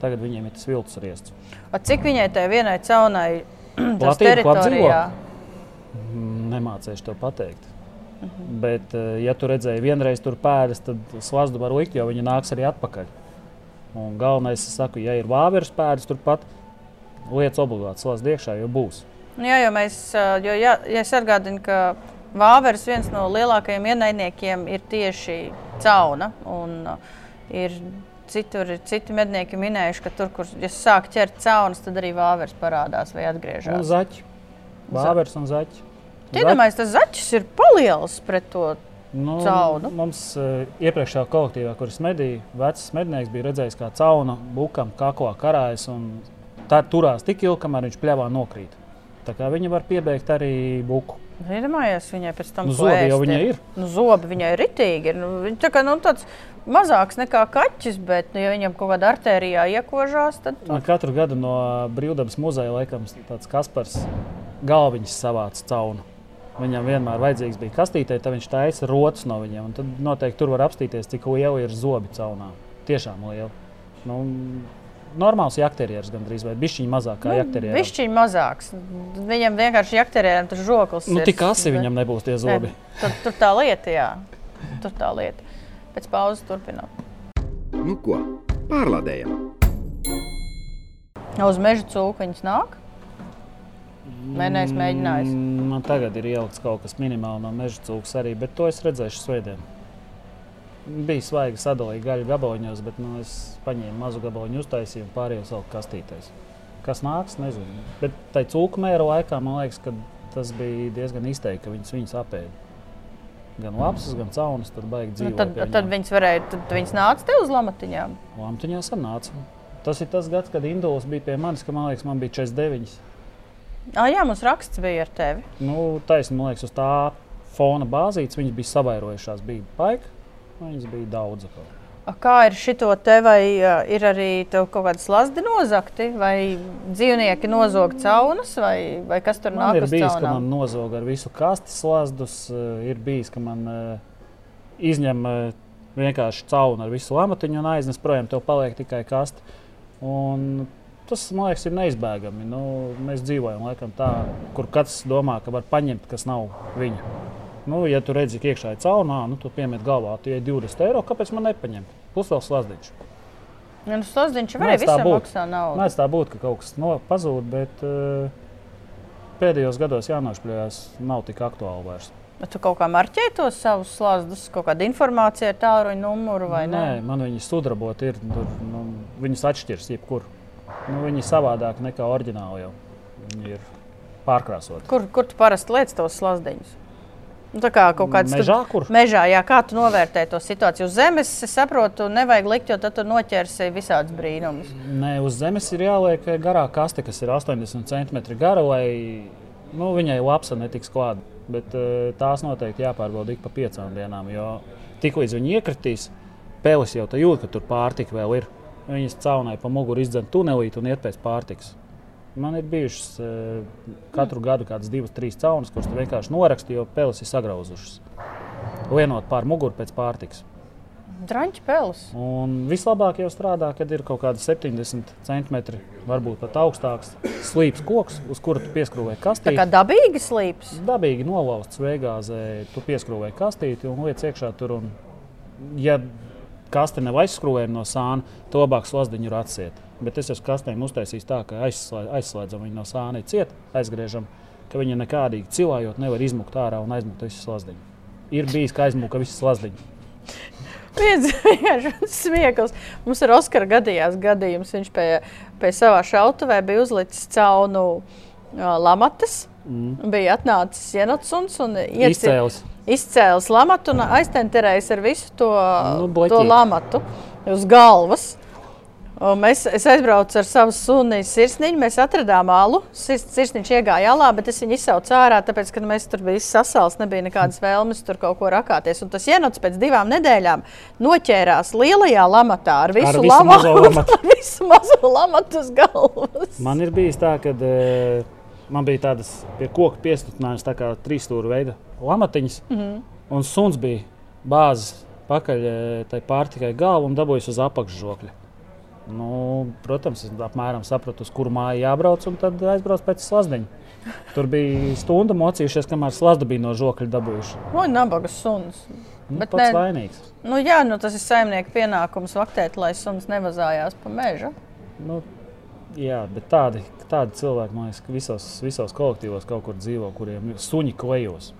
Tagad viņiem ir tas viltus riests. A, cik viņai tai vienai caunai tas Platība, ko teritorijā? Nemācīšu tev pateikt. Bet, eh, ja tu redzēji vienreiz tur pēdas, tad slazdu var likt, jo viņi nāks arī atpakaļ. Un galvenais, es saku, ja ir vāveres pēdas turpat, lietas obligāti slazdu iekšā, jo būs. Nu, Jā, jo mēs, ā, jo, ja, ja es atgādinu, ka Vāveres viens no lielākajiem ienaidniekiem ir tieši cauna. Un, ā, ir citur, ir citi mednieki minējuši, ka tur, kur ja sāk ķert caunas, tad arī vāveres parādās vai Un atgriežas. zaķi. Vāveres un zaķi. Iedomājieties, tas zaķis ir paliels pret to Nu, caunu. Mums uh, iepriekšējā kolektīvā, kuras medīja, vecs mednieks bija redzējis, kā cauna bukam kaklo karājas un tā turās tik ilgi, kamēr viņš pļāvā nokrīt. Tā kā viņa var piebeigt arī buku. Iedomājieties, viņai pēc tam Nu, zobi jau viņai ir. Nu, zobi viņai ir ritīgi. Nu, viņa tā kā nu, tāds mazāks nekā kaķis, bet, nu, ja viņam kaut kādā artērijā iekožās, tad Man katru gadu no Brīvdabas muzeja laikam tāds Kaspars galviņš savāca caunu. Viņam vienmēr vajadzīgs bija kastītē, tad viņš taisa rotas no viņiem. un Tad noteikti tur var apstīties, cik liela ir zobi caunā. Tiešām liela. Nu, normāls jakterieris gandrīz vai bišķiņi mazāk kā jakterieris. Nu, Višķiņš mazāks. Viņam vienkārši jakterieriem tas žoklis. Nu, ir. tik asi viņam nebūs tie zobi. Ne, tur, tur tā lieta, jā. Tur tā lieta. Pēc pauzes turpinām. Nu ko, pārlādējam! Uz meža cūku viņas nāk? Vai neesmu mēģinājis? Mm, Man tagad ir ielikts kaut kas minimāli no meža cūkas arī, bet to es redzēšu svētdien. Bija svaigi sadalīta gaļa gabaliņos, bet nu, es paņēmu mazu gabaliņu, uztaisīju un pārējo saliku kastītēs. Kas nāks, nezinu. Bet tai cūku mēra laikā man liekas, ka tas bija diezgan izteikti, ka viņas, viņas apēda. Gan lapsas, gan caunas tur baigi Nu, dzīvot. tad, pie tad viņas varēja, tad viņas nāca te uz lamatiņām. Lamtiņā sanāca. Tas ir tas gads, kad Induls bija pie manis, ka man liekas, man bija 49. Ah, jā, mums raksts bija ar tevi. Nu, taisnība, man liekas, uz tā fona bāzītes viņas bija savairojušās. Bija paika, viņas bija daudz. A, Kā ir šito te, vai ir arī kaut kādas lasdi nozakti, vai dzīvnieki nozog caunas, vai, vai kas tur Man nāk ir bijis, ka caunām? man nozoga ar visu kasti slazdus. eh, Ir bijis, ka man izņem vienkārši caunu ar visu lamatiņu un aiznes projām. Tev paliek tikai kasti. Un tas, man liekas, ir neizbēgami. Nu, mēs dzīvojam laikam tā, kur katrs domā, ka var paņemt, kas nav viņa. Nu, ja tu redzi, ka iekšā ir caunā, nu, tu piemet galvā, tu ej 20 eiro, kāpēc man nepaņemt? Plus vēl slazdiņš. Ja, nu, Slazdiņš arī Mēdz tā visam būt. maksā naudu. Mēdz tā būt, ka kaut kas no, pazūd, bet uh, pēdējos gados jānošpļaujas nav tik aktuāli vairs. Bet Tu kaut kā marķē tos savus slazdus, kaut kāda informācija ar tālruņa numuru vai Nē, ne? man viņas sudrabot ir, tur, nu, viņas atšķiras jebkur. Nu, viņi ir savādāk nekā oriģināli jau. Viņi ir pārkrāsoti. Kur, kur tu parasti liec tos slazdiņus? Nu, tā kā kaut kāds Mežā, kur? Mežā, jā, kā tu novērtē to situāciju? Uz zemes, es saprotu, nevajag likt, jo tad tu noķersi visādus brīnumus. Nē, uz zemes ir jāliek garā kaste, kas ir 80 cm gara, lai nu, viņai lapsa netiks klāta. Bet eh, tās noteikti jāpārbauda ik pa piecām dienām. Jo tiklīdz viņi iekritīs, peles jau tā jūt, ka tur pārtika vēl ir. Viņas caunai pa muguru izdzen tunelīt un iet pēc pārtikas. Man ir bijušas eh, katru gadu kādas divas, trīs caunas, kuras vienkārši noraksti, jo peles ir sagrauzušas. Lienot pār muguru pēc pārtikas. Drāņķis pels. Un vislabāk jau strādā, kad ir kaut kādi 70 centimetri, varbūt pat augstāks slīps koks, uz kura tu pieskrūvē Tā kastīti. kā dabīgi slīps. Dabīgi nolausts veigāzē, tu pieskrūvē kastīti un liec iekšā tur. Un, ja kaste nav aizskrūvēta no sāna, to labāk slazdiņu ir atsiet. Bet es esmu kastēm uztaisījis tā, ka aizslēdz, aizslēdzam viņu no sāna, ciet, aizgriežam, ka viņa nekādīgi cilājot nevar izmukt ārā un aizmukt visu slazdiņu. Ir bijis, ka aizmuka visu slazdiņu. Smieklis. Mums ar Oskaru gadījās gadījums. Viņš pie, pie savā šautavē bija uzlicis caunu uh, lamatas. Mm. Bija atnācis Jenots un ieci- Izcēlis. lamatu un aiztenterējis ar visu to, Nu, to bloķīt. lamatu uz galvas. Un mēs, es aizbraucu ar savu suni sirsniņu, mēs atradām alu. Sirs, sirsniņš iegāja alā, bet es viņu izsaucu ārā, tāpēc, ka mēs tur bijām sasals, nebija nekādas vēlmes tur kaut ko rakāties. Un tas ienots pēc divām nedēļām noķērās lielajā lamatā ar visu, Ar visu lama- mazo lamatu. ar visu mazo lamatu uz galvas. Man ir bijis tā, ka e, man bija tādas pie koka piestutinājumas, tā kā trīs stūra veida lamatiņas. Mhm. Un suns bija bāzes pakaļ e, tai pārtikai galvu un dabūjis uz apakšžokļa. Nu, protams, es apmēram sapratu, uz kuru māju jābrauc, un tad aizbraucu pēc slazdiņa. Tur bija stunda mocījušies, kamēr slazda bija no žokļa dabūjuši. Oi, nabaga suns. Nu, Bet pats ne- vainīgs. Nu, jā, nu, tas ir saimnieka pienākums vaktēt, lai suns nevazājās pa mežu. Nu, jā, bet tādi, tādi cilvēki, man liekas, ka visos, visos kolektīvos kaut kur dzīvo, kuriem ir suņi klejos.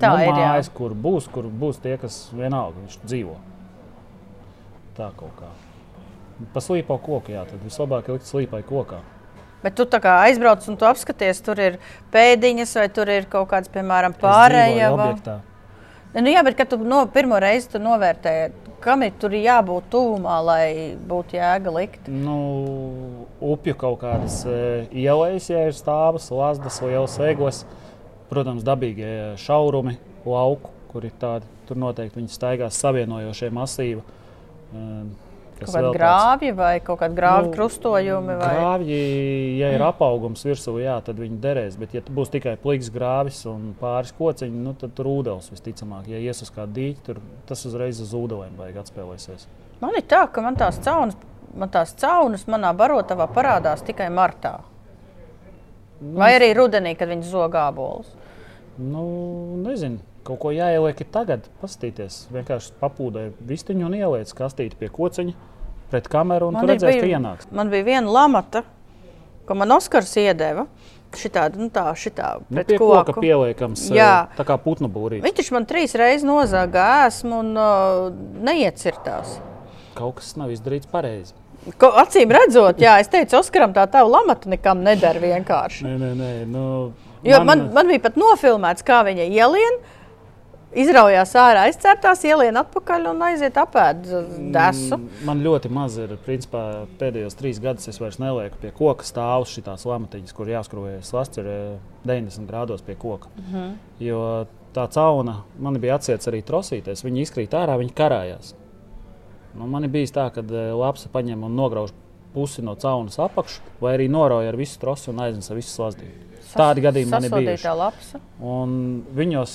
Tā nu, ir, jā. Mājas, kur būs, kur būs tie, kas vienalga viņš dzīvo. Tā kaut kā. Pa slīpo koku, jā, tad vislabāk ir likt slīpai kokā. Bet tu tā kā aizbrauc un tu apskaties, tur ir pēdiņas vai tur ir kaut kāds, piemēram, pārējais. objektā. Nu, jā, bet kad tu no, pirmo reizi tu novērtēji, kam ir tur jābūt tuvumā, lai būtu jēga likt. Nu, upju kaut kādas e, ielas, ja ir stāvas, lasdas, lielas egos. Protams, dabīgie šaurumi, lauku, kur ir tādi. Tur noteikti viņi staigās savienojošie masīvi. E, Kaut kādi grāvji vai kaut kādi grāvju nu, krustojumi? Vai? Grāvji, ja ir apaugums virsū, jā, tad viņi derēs. Bet, ja būs tikai pliks grāvis un pāris kociņi, nu, tad tur ūdens visticamāk. Ja ies uz kādu dīķi, tad tas uzreiz uz ūdeņiem vajag atspēlēties. Man ir tā, ka man tās caunas, man tās caunas manā barotavā parādās tikai martā. Vai arī rudenī, kad viņi zog ābolus? Nu, nezinu. Kaut ko jāieliek tagad, paskatīties. Vienkārši papūdē vistiņu un ieliec kastīti pie kociņa pret kameru un redzēs, ka ienāks. Man bija viena lamata, ko man Oskars iedeva. Šitāda, nu tā, šitā, nu, pie koka pieliekams, Jā. tā kā putnu būrīte. Viņš taču man trīs reizes nozāga ēsmu un uh, neiecirtās. Kaut kas nav izdarīts pareizi. Ko, acīm redzot, jā, es teicu, Oskaram, tā tā lamata nekam neder vienkārši. Nē, nē, nē. Nu, jo man, man, bija pat nofilmēts, kā viņa ielien. Izraujās ārā, aizcērtās, ielien atpakaļ un aiziet apēst desu. Mm, man ļoti maz ir. Principā, pēdējos trīs gadus es vairs nelieku pie koka stāvus šīs lamatiņas, kur jāskrūvējas. Slasts ir 90 eh, grādos pie koka. Mhm. -huh. Jo tā cauna man bija atsiets arī trosīties. Viņi izkrīt ārā, viņi karājās. Nu, man bijis tā, ka e, lapsa paņem un nograuž pusi no caunas apakšu, vai arī norauj ar visu trosu un aiznes ar visu slazdību. Tādi gadījumi man ir bijuši. Viņos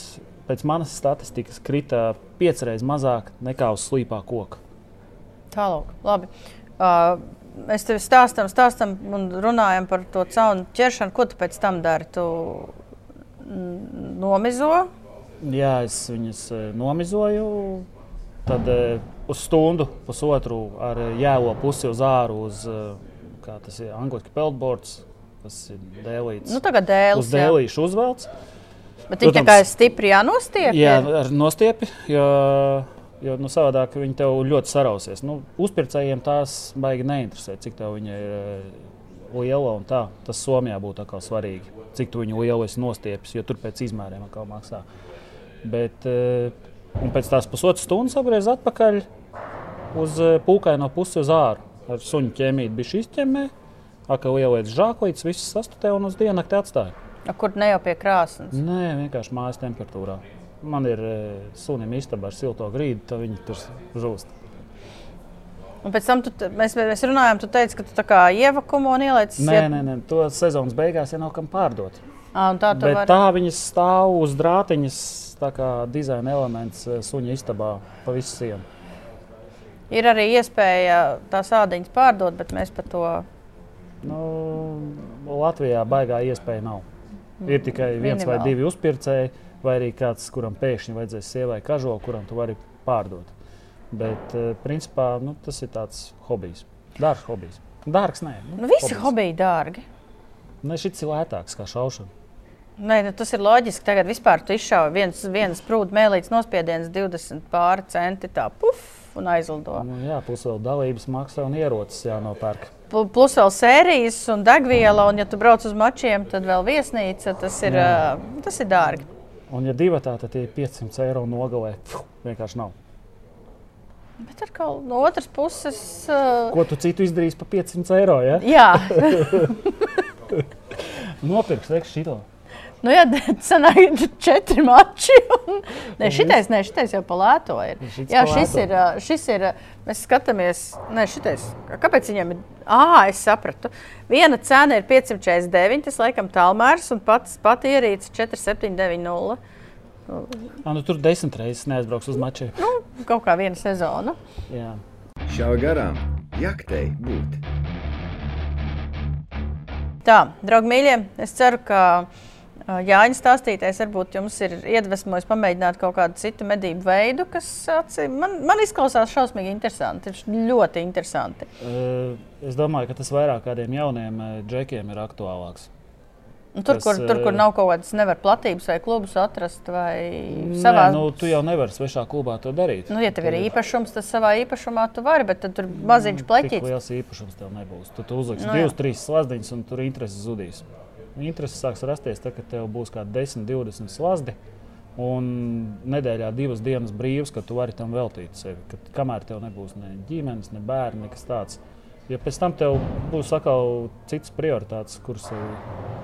pēc manas statistikas krita piecreiz mazāk nekā uz slīpā koka. Tālāk, labi. Uh, mēs tev stāstam, stāstam un runājam par to caunu ķeršanu. Ko tu pēc tam dari? Tu nomizo? Jā, es viņas nomizoju. Tad uh, uz stundu, pusotru ar jēlo pusi uz āru, uz kā tas ir angļuiski peldboards, kas ir dēlīts. Nu, tagad dēlis. Uz dēlīšu uzvelts. Bet viņi tā kā ir stipri jānostiep? Jā, ar nostiepi, jo, jo nu, savādāk viņi tev ļoti sarausies. Nu, uzpircējiem tās baigi neinteresē, cik tev viņa ir liela un tā. Tas Somijā būtu svarīgi, cik tu viņu lielu esi nostiepis, jo tur pēc izmēriem atkal maksā. Bet, un pēc tās pusotras stundas apgriez atpakaļ uz eh, pūkaino pusi uz āru. Ar suņu ķēmīti bija izķemmē, akā ieliec žāklītes, viss sastutē un uz diennakti atstāja. A, kur ne jau pie krāsnes? Nē, vienkārši mājas temperatūrā. Man ir eh, sunim istaba ar silto grīdu, tad viņi tur žūst. Un pēc tam tu, mēs, mēs runājām, tu teici, ka tu tā kā ievakumo un ieliec. Nē, nē, nē, to sezonas beigās jau nav kam pārdot. À, tā var... tā viņas stāv uz drātiņas, tā kā dizaina elements eh, suņa istabā pa visu sienu. Ir arī iespēja tās ādiņas pārdot, bet mēs par to. Nu, Latvijā baigā iespēja nav. Ir tikai viens Minimāli. vai divi uzpircēji, vai arī kāds, kuram pēkšņi vajadzēs sievai kažo, kuram tu vari pārdot. Bet, eh, principā, nu, tas ir tāds hobijs. Dārgs hobijs. Dārgs, nē. Nu, nu, visi hobijs. hobiji dārgi. Ne, šis ir lētāks kā šaušana. Nē, nu, tas ir loģiski. Tagad vispār tu izšauji viens, viens prūdu mēlītes nospiediens 20 pāri centi. Tā, puf, un aizlido. Nu, jā, plus vēl dalības maksā un ierocis jānopērk. Plus vēl sērijas un degviela, un ja tu brauc uz mačiem, tad vēl viesnīca. Tas ir, jā. tas ir dārgi. Un, ja divi tā, tad ir 500 eiro nogalē. Puh, vienkārši nav. Bet ar kaut no otras puses. Uh... Ko tu citu izdarīsi par 500 eiro? Ja? Jā, nopirks šito. Nu, jā, sanāk četri mači. Un... Nē, šitais, nē, šitais jau palēto ir. Jā, šis ir, šis ir, mēs skatāmies, nē, šitais, kāpēc viņam ir, ā, es sapratu. Viena cena ir 549, tas laikam tālmērs, un pats pati ierīce 4790. Ah, nu, tur desmit reizes neaizbrauks uz mačiem. Nu, kaut kā viena sezona. Jā. Šā garām jaktei būt. Tā, draugi mīļie, es ceru, ka Jāņa stāstītais varbūt jums ir iedvesmojis pamēģināt kaut kādu citu medību veidu, kas man, man izklausās šausmīgi interesanti. Ļoti interesanti. Es domāju, ka tas vairāk kādiem jauniem džekiem ir aktuālāks. Tur, tas, kur, tur, kur nav kaut kādas nevar platības vai klubus atrast, vai savā Nē, nu, tu jau nevari svešā klubā to darīt. Nu, ja tev ir īpašums, tad savā īpašumā tu vari, bet tad tur maziņš pleķis. Tik liels īpašums tev nebūs. Tu, tu uzliksi nu, divas, trīs slazdiņas un tur interesi zudīs. Interesi sāks rasties tad, kad tev būs kaut kādi 10, 20 slazdi. Un nedēļā divas dienas brīvs, kad tu vari tam veltīt sevi. Kad, kamēr tev nebūs ne ģimenes, ne bērni, nekas tāds. Ja pēc tam tev būs atkal citas prioritātes, kuras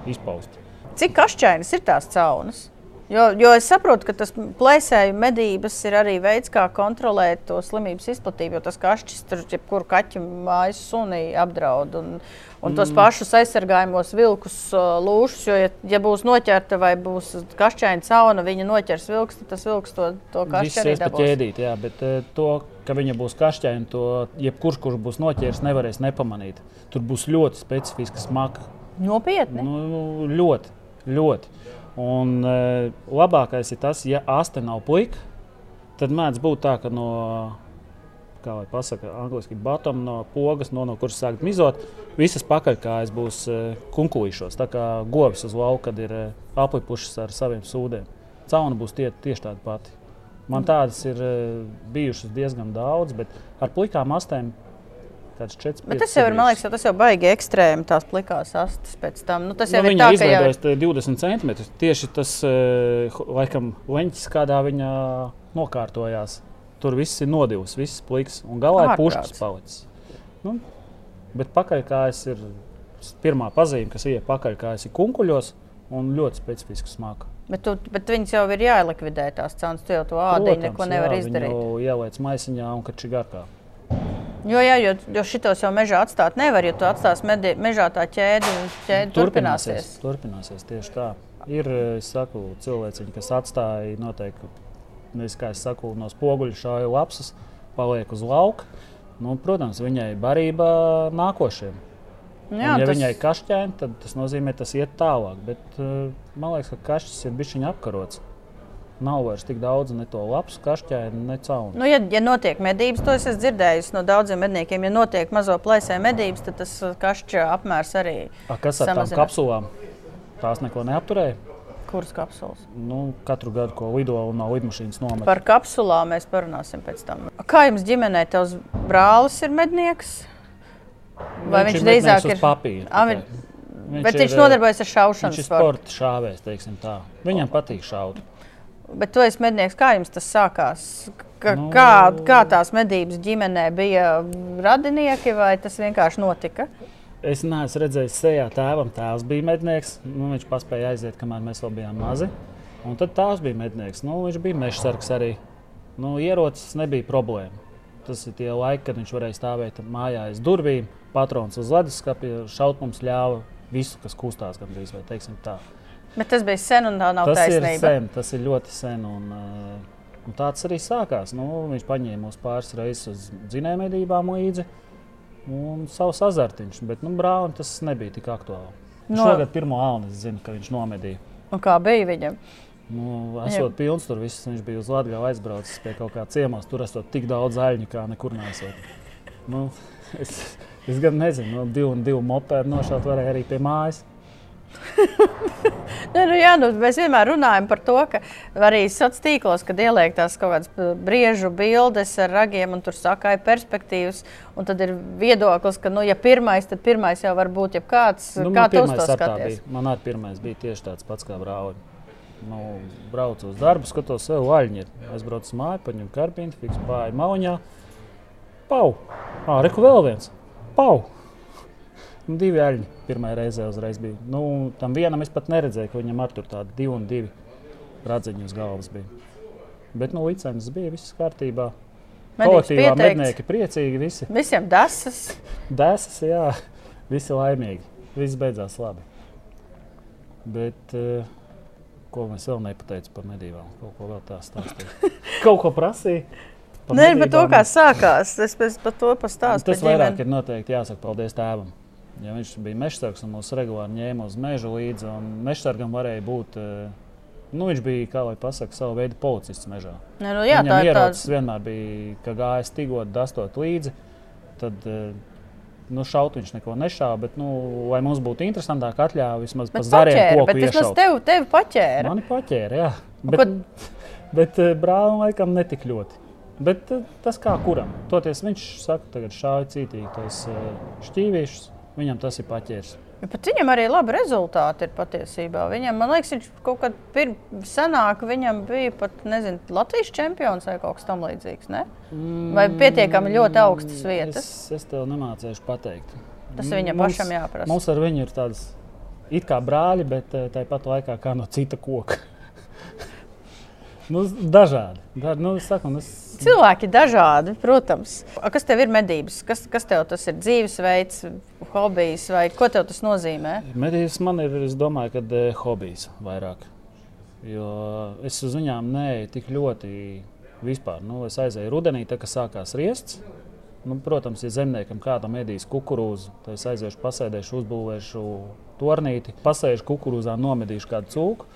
izpaust. Cik kašķainas ir tās caunas? Jo, jo es saprotu, ka tas plēsēju medības ir arī veids, kā kontrolēt to slimības izplatību. Jo tas kašķis tur jebkuru kaķu mājas suni apdraud. Un, un tos Mm. pašus aizsargājumos vilkus lūšus. Jo, ja, ja būs noķerta vai būs kašķaina cauna, viņa noķers vilks, tad tas vilks to, to kašķi arī dabūs. ķēdīt, jā, bet eh, to, ka viņa būs kašķaina, to jebkurš, kurš būs noķēris, nevarēs nepamanīt. Tur būs ļoti specifiska smaka. Nopietni. Nu, ļoti, ļoti. Un e, labākais ir tas, ja ārste nav puika, tad mēdz būt tā, ka no, kā lai pasaka, angliski bottom, no pogas, no, no kuras sāk mizot, visas pakaļkājas būs e, kunkulīšos, tā kā govis uz lauka, kad ir e, aplipušas ar saviem sūdiem. Cauna būs tie, tieši tāda pati. Man tādas ir bijušas diezgan daudz, bet ar plikām astēm kāds 4. Bet tas jau ir, man liekas, tas jau baigi ekstrēmi, tās plikās astes pēc tam. Nu, tas jau Nu, ir tā, ka jau izveidojas te 20 centimetrus. Tieši tas eh, laikam, leņķis, kādā viņa nokārtojās. Tur viss ir nodivs, viss pliks un galā ir puškas palicis. Nu, bet pakaļkājas ir pirmā pazīme, kas ienāk pakaļkājas, ir kunkuļos un ļoti specifiska smaka. Bet, tu, bet viņas jau ir jālikvidē tās cenas. Tu jau to ādiņu neko nevar jā, izdarīt. Viņu ieliec maisiņā un kačī garkā. Jo, jā, jo, jo šitos jau mežā atstāt nevar. Ja tu atstāsi medī, mežā tā ķēde, ķēde turpināsies. Turpināsies tieši tā. Ir saku, cilvēki, kas atstāja noteikti, nevis, kā es saku, no spoguļa šādu lapsas, paliek uz lauka. Nu, protams, viņai barība nākošiem. Nu Jā, un, ja tas- viņai ir kašķēni, tad tas nozīmē, ka tas iet tālāk. Bet, uh, man liekas, ka kašķis ir bijis apkarots. Nav vairs tik daudz ne to lapu, kašķēni, ne caunu. Nu, ja, ja notiek medības, to es esmu dzirdējis no daudziem medniekiem. Ja notiek mazo plēsēju medības, tad tas uh, kašķa apmērs arī A, kas ar tām samazinās. kapsulām? Tās neko neapturēja. Kuras kapsulas? Nu, katru gadu, ko lido un no lidmašīnas nomet. Par kapsulām mēs parunāsim pēc tam. Kā jums ģimenē tavs brālis ir mednieks? Vai viņš, ir viņš drīzāk ir papīra Ah, tikai. vi- Bet viņš ir, nodarbojas ar Viņš šaušanu. ir sportu. sporta šāvējs, teiksim tā. Viņam patīk šaut. Bet tu esi mednieks. Kā jums tas sākās? Ka, Nu- kā, kā tās medības ģimenē bija radinieki vai tas vienkārši notika? Es neesmu redzējis sejā tēvam, tēvs bija mednieks. Nu, viņš paspēja aiziet, kamēr mēs vēl bijām mazi. Un tad tēvs bija mednieks. Nu, viņš bija mežsargs arī. Nu, ierocis nebija problēma. Tas ir tie laiki, kad viņš varēja stāvēt mājā aiz durvīm, patrons uz leduskapja, šaut mums ļāva visu, kas kustās gandrīz, vai teiksim tā. Bet tas bija sen un tā nav tas taisnība. ir sen, tas ir ļoti sen. Un, uh, un tāds arī sākās. Nu, viņš paņēma mūs pāris reizes uz dzinējumedībām līdzi un savus azartiņus. Bet nu, brālim tas nebija tik aktuāli. No-. Šogad pirmo alni es zinu, ka viņš nomedīja. Un kā bija viņam? Nu, esot pilns tur viss, viņš bija uz Latviju aizbraucis pie kaut kā ciemos. Tur esot tik daudz zaļņu, kā nekur nesot. Nu, es, es gan nezinu, no divu un divu mopēdu nošaut varēja arī pie mājas. Nē, nu, jā, nu, mēs vienmēr runājam par to, ka arī sociālos tīklos, kad ieliek tās kaut kādas briežu bildes ar ragiem, un tur saka, ir perspektīvas, un tad ir viedoklis, ka, nu, ja pirmais, tad pirmais jau var būt jebkāds. Nu, kā tu to skaties? Bija. Man arī pirmais bija tieši tāds pats kā brālim. Nu, braucu uz darbu, skatos, jau vaļņi. Es braucu uz māju, paņemu karbīnu, fiksu pāri mauņā. Pau! Ā, reku vēl viens! Pau! Nu, divi aļņi pirmā reize uzreiz bija. Nu, tam vienam es pat neredzēju, ka viņam ar tur tādi divi un divi radziņi uz galvas bija. Bet nu, licences bija viss kārtībā. Kolektīvā mednieki priecīgi visi. Visiem dasas. Dēsas, jā, visi laimīgi. Viss beidzās labi. Bet uh, ko mēs vēl nepateicām par medībām? Kaut ko vēl tā stāstīja. Kaut ko prasīja. par Nē, bet to kā sākās, es pēc par to pastāstīju. Tas vairāk ir noteikti jāsaka paldies tēvam. Ja viņš bija mežsargs un mūs regulāri ņēma uz meža līdzi, un mežsargam varēja būt. eh, Nu, viņš bija, kā lai pasakā, savu veidu policists mežā. Nē, nu jā, Viņam tā ir ierocis tāds- vienmēr bija, ka gāja stīgot, dastot līdzi. Tad, eh, nu, šaut viņš neko nešāva, bet, nu, lai mums būtu interesantāk, atļāva vismaz Bet pa zariem koku bet iešaut. tevi, tevi paķēra. Mani paķēra, jā. Un Bet, bet eh, brālim laikam netik ļoti. Bet tas kā kuram. Toties viņš saka, tagad šāvi cītīgi tos šķīvīšus, viņam tas ir paķērs. Ja, bet viņam arī labi rezultāti ir patiesībā. Viņam, man liekas, viņš kaut kad pirms senāk viņam bija pat, nezinu, Latvijas čempions vai kaut kas tamlīdzīgs. Ne? Vai pietiekami ļoti augstas vietas? Es, es tev nemācīšu pateikt. Tas viņam Mums- pašam jāprasa. Mums ar viņu ir tādas it kā brāļi, bet eh, tāpat laikā kā no cita koka. nu, dažādi. Da, nu, saku, nu, es... Cilvēki ir dažādi, protams. Kas tev ir medības? Kas, kas tev tas ir dzīvesveids, hobijs vai ko tev tas nozīmē? Medības man ir, es domāju, ka eh, hobijs vairāk. Jo es uz viņām neeju tik ļoti vispār. Nu, es aizēju rudenī, tā, kad sākās riests. Nu, protams, ja zemniekam kādam ēdīs kukurūzu, tad es aiziešu, pasēdēšu, uzbūvēšu tornīti, pasēžu kukurūzā, nomedīšu kādu cūku.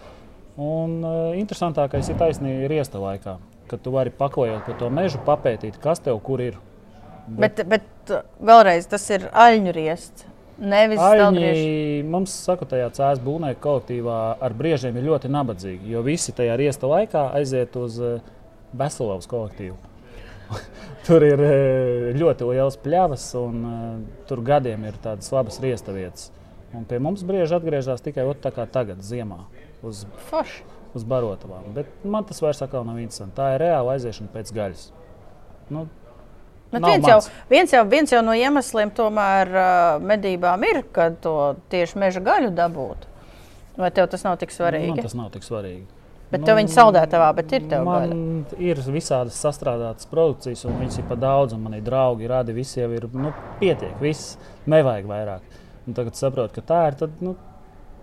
Un uh, interesantākais ir taisnība riesta laikā, kad tu vari paklājot pa to mežu, papētīt, kas tev kur ir. Bet, bet, bet vēlreiz tas ir aļņu riests. Nevis Aļņi, mums saka, tajā cēlā būvniecības kolektīvā ar briežiem ir ļoti nabadzīgi, jo visi tajā riesta laikā aiziet uz Veselovas kolektīvu. tur ir ļoti liels pļavas, un uh, tur gadiem ir tādas labas riesta vietas. Un pie mums brieži atgriežas tikai tagad, ziemā, uz, Forši. Uz barotavām. Bet man tas vairs nav interesanti. Tā ir reāla aiziešana pēc gaļas. Nu, Bet viens jau, viens, jau, viens jau no iemesliem tomēr uh, medībām ir, kad to tieši meža gaļu dabūt. Vai tev tas nav tik svarīgi? Man tas nav tik svarīgi. Bet nu, viņi saldētavā, bet ir tev man gaļa. ir visādas sastrādātas produkcijas, un viņas ir pa daudz, un mani draugi rādi, visi jau ir nu, pietiek, viss nevajag vairāk. Un tagad saprotu, ka tā ir, tad nu,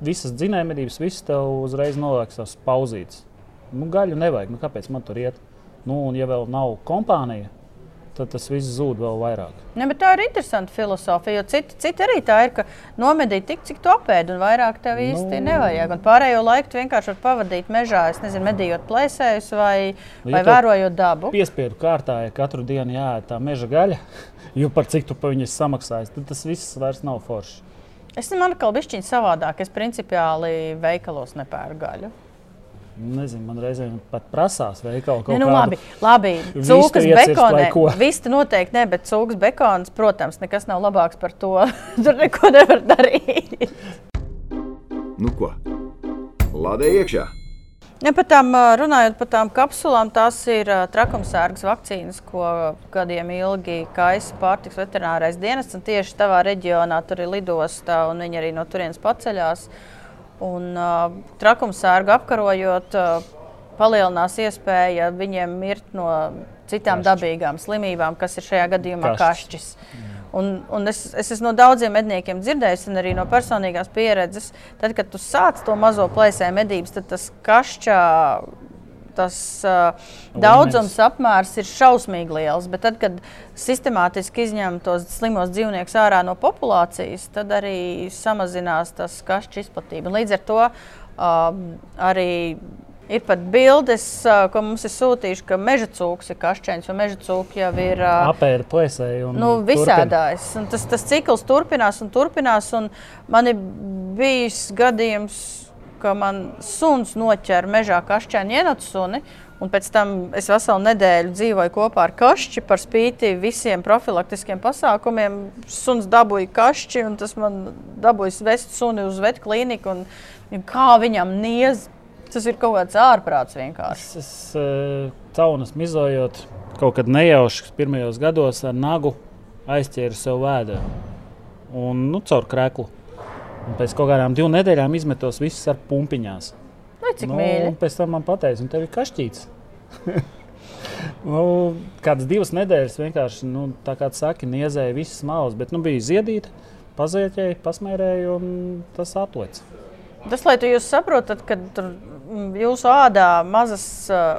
visas dzinējumedības, viss tev uzreiz noliekas tās pauzītes. Nu, gaļu nevajag, nu, kāpēc man tur iet? Nu, un ja vēl nav kompānija, tad tas viss zūd vēl vairāk. Ne, tā ir interesanta filozofija. Jo citi, citi arī tā ir, ka nomedīt tik, cik tu apēdi, un vairāk tev īsti nu, nevajag. Un pārējo laiku tu vienkārši vari pavadīt mežā, es nezinu, medījot plēsējus vai, Nu, vai ja tev vērojot dabu. Piespiedu kārtā, ja katru dienu jāēd tā meža gaļa, jo par cik tu pa viņu esi samaksājis, tad tas viss vairs nav forši. Es man atkal bišķiņ savādāk. Es principiāli veikalos nepērku gaļu. Nezinu, man reizēm pat prasās veikalu kaut Ne, nu, labi, labi. Cūkas bekonē. ko. Visti noteikti ne, bet cūkas bekons, protams, nekas nav labāks par to. Tur neko nevar darīt. Nu ko? Lādē iekšā! Ja par tām, runājot par tām kapsulām, tās ir trakumsērgas vakcīnas, ko gadiem ilgi kaisa pārtiks veterinārais dienests. Tieši tavā reģionā tur ir lidosta, un viņi arī no turienes paceļās. Un, uh, trakumsērgu apkarojot, uh, palielinās iespēja viņiem mirt no citām Kašķi. dabīgām slimībām, kas ir šajā gadījumā Kašķis. kašķis. Un, un es, es esmu no daudziem medniekiem dzirdējis, un arī no personīgās pieredzes, tad, kad tu sāc to mazo plēsēju medības, tad tas kašķa. Tas uh, daudzums apmērs ir šausmīgi liels, bet tad, kad sistemātiski izņem tos slimos dzīvniekus ārā no populācijas, tad arī samazinās tas kašķa izplatība. Līdz ar to uh, arī ir pat bildes, ko mums ir sūtījuši, ka meža cūks ir kašķēns, jo meža cūks jau ir. Apēda plēsēji. Nu, visādājs. Un Tas, tas cikls turpinās un turpinās. Un man ir bijis gadījums, ka man suns noķēra mežā kašķēnu ienācu suni. Un pēc tam es veselu nedēļu dzīvoju kopā ar kašķi par spīti visiem profilaktiskiem pasākumiem. Suns dabūja kašķi, un tas man dabūja vest suni uz vetu klīniku. Un, un kā viņam niez, tas ir kaut kāds ārprāts vienkārši. Es, es uh, caunas mizojot, kaut kad nejauši pirmajos gados ar nagu aizķēru sev vēdru un nu, caur krēklu. Un pēc kaut kādām divām nedēļām izmetos visus ar pumpiņās. Nu, cik nu, mīļi. un pēc tam man teica, un tev ir kašķīts. nu, kādas divas nedēļas vienkārši, nu, tā kā tu saki, niezēja visas malas, bet nu, bija ziedīta, pazieķēja, pasmērēja un tas atlec. Tas, lai jūs saprotat, ka mm, jūsu ādā mazas,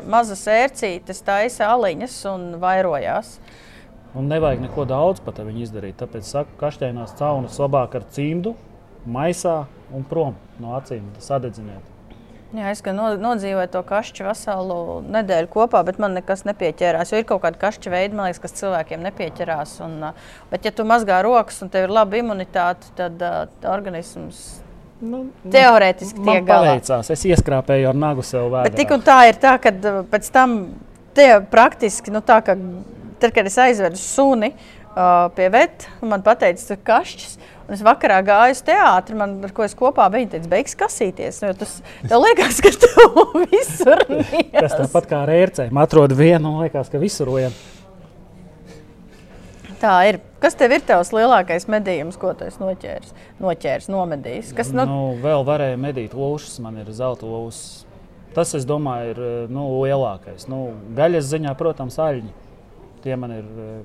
mazas ērcītes taisa aliņas un vairojās. Un nevajag neko daudz pat ar viņu izdarīt. Tāpēc saku, ka kašķēnās caunas labāk ar cimdu, maisā un prom no acīm. Tas sadedziniet. Jā, es gan no- nodzīvoju to kašķu veselu nedēļu kopā, bet man nekas nepieķerās. Jo ir kaut kāda kašķa veida, man liekas, kas cilvēkiem nepieķerās. Un, bet, ja tu mazgā rokas un tev ir laba imunitāte, tad uh, organisms Nu, teorētiski Man galā. paveicās, es ieskrāpēju ar nagu sev vēdā. Bet tik un tā ir tā, ka uh, pēc tam tie praktiski, nu, tā, ka, tad, kad es aizvedu suni uh, pie veta, man teica, ka tas ir kašķis. Un es vakarā gāju uz teātri, man, ar ko es kopā biju. Viņa teica, beigas kasīties. Nu, tas tev liekas, ka tu visur Tas nies. tāpat kā ar ērcēm. Atrod vienu, un liekas, ka visur vien. Tā ir. Kas tev ir tavs lielākais medījums, ko tu esi noķēris, noķēris nomedījis? Kas, nu, Nu, vēl varēja medīt lūšas, man ir zelta lūšas. Tas, es domāju, ir eh, nu, lielākais. Nu, gaļas ziņā, protams, aļņi. Tie man ir eh,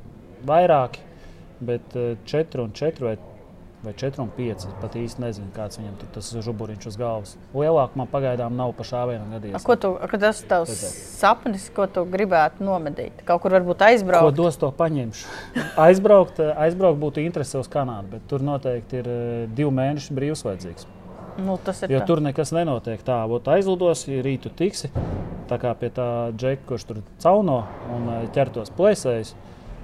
vairāki, bet 4 un 4 vai vai 4 un 5. Pat īsti nezinu, kāds viņam tur tas žuburiņš uz galvas. Lielāk man pagaidām nav pa šāvienam gadījies. Ko tu, tas tavs Redzēt. sapnis, ko tu gribētu nomedīt? Kaut kur varbūt aizbraukt? Ko dos to paņemšu? aizbraukt, aizbraukt būtu interese uz Kanādu, bet tur noteikti ir divi mēneši brīvs vajadzīgs. Nu, jo tā. tur nekas nenotiek. Tā būtu aizlidos, ja rītu tiksi. Tā kā pie tā džeka, kurš tur cauno un ķertos plēsējus,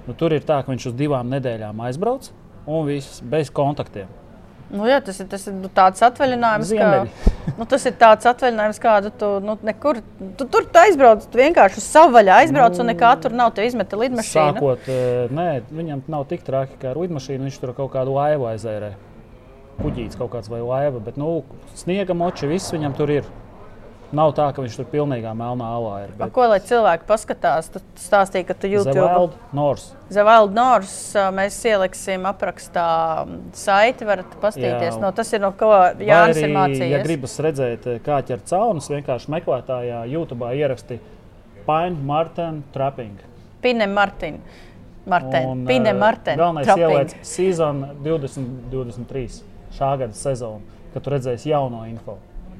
nu, tur ir tā, ka viņš uz divām nedēļām aizbrauc un viss bez kontaktiem. Nu, jā, tas ir, tas ir nu, tāds atvaļinājums, kā, nu, tas ir tāds atvaļinājums, kādu tu nu, nekur. Tu tur tu aizbrauc, tu vienkārši uz savu vaļu aizbrauc, nu, un nekā tur nav. Te izmeta lidmašīna. Sākot, eh, nē, viņam nav tik traki kā ar lidmašīnu. Viņš tur kaut kādu laivu aizērē. Kuģītis kaut kāds vai laiva, bet nu, sniega moči viss viņam tur ir. Nav tā, ka viņš tur pilnīgā melnā alā ir. Bet... Ko lai cilvēki paskatās? Tu stāstīji, ka tu YouTube. The Wild North. The Wild North. Mēs ieliksim aprakstā saiti, varat pastīties. No, tas ir no ko Jānis ir mācījies. Ja gribas redzēt, kā ķert caunus, vienkārši meklētājā YouTube ieraksti Pine Martin Trapping. Pine Martin. Martin. Pine Martin. Galvenais ieliec sezon 2023 šā gada sezonu, kad tu redzēsi jauno info.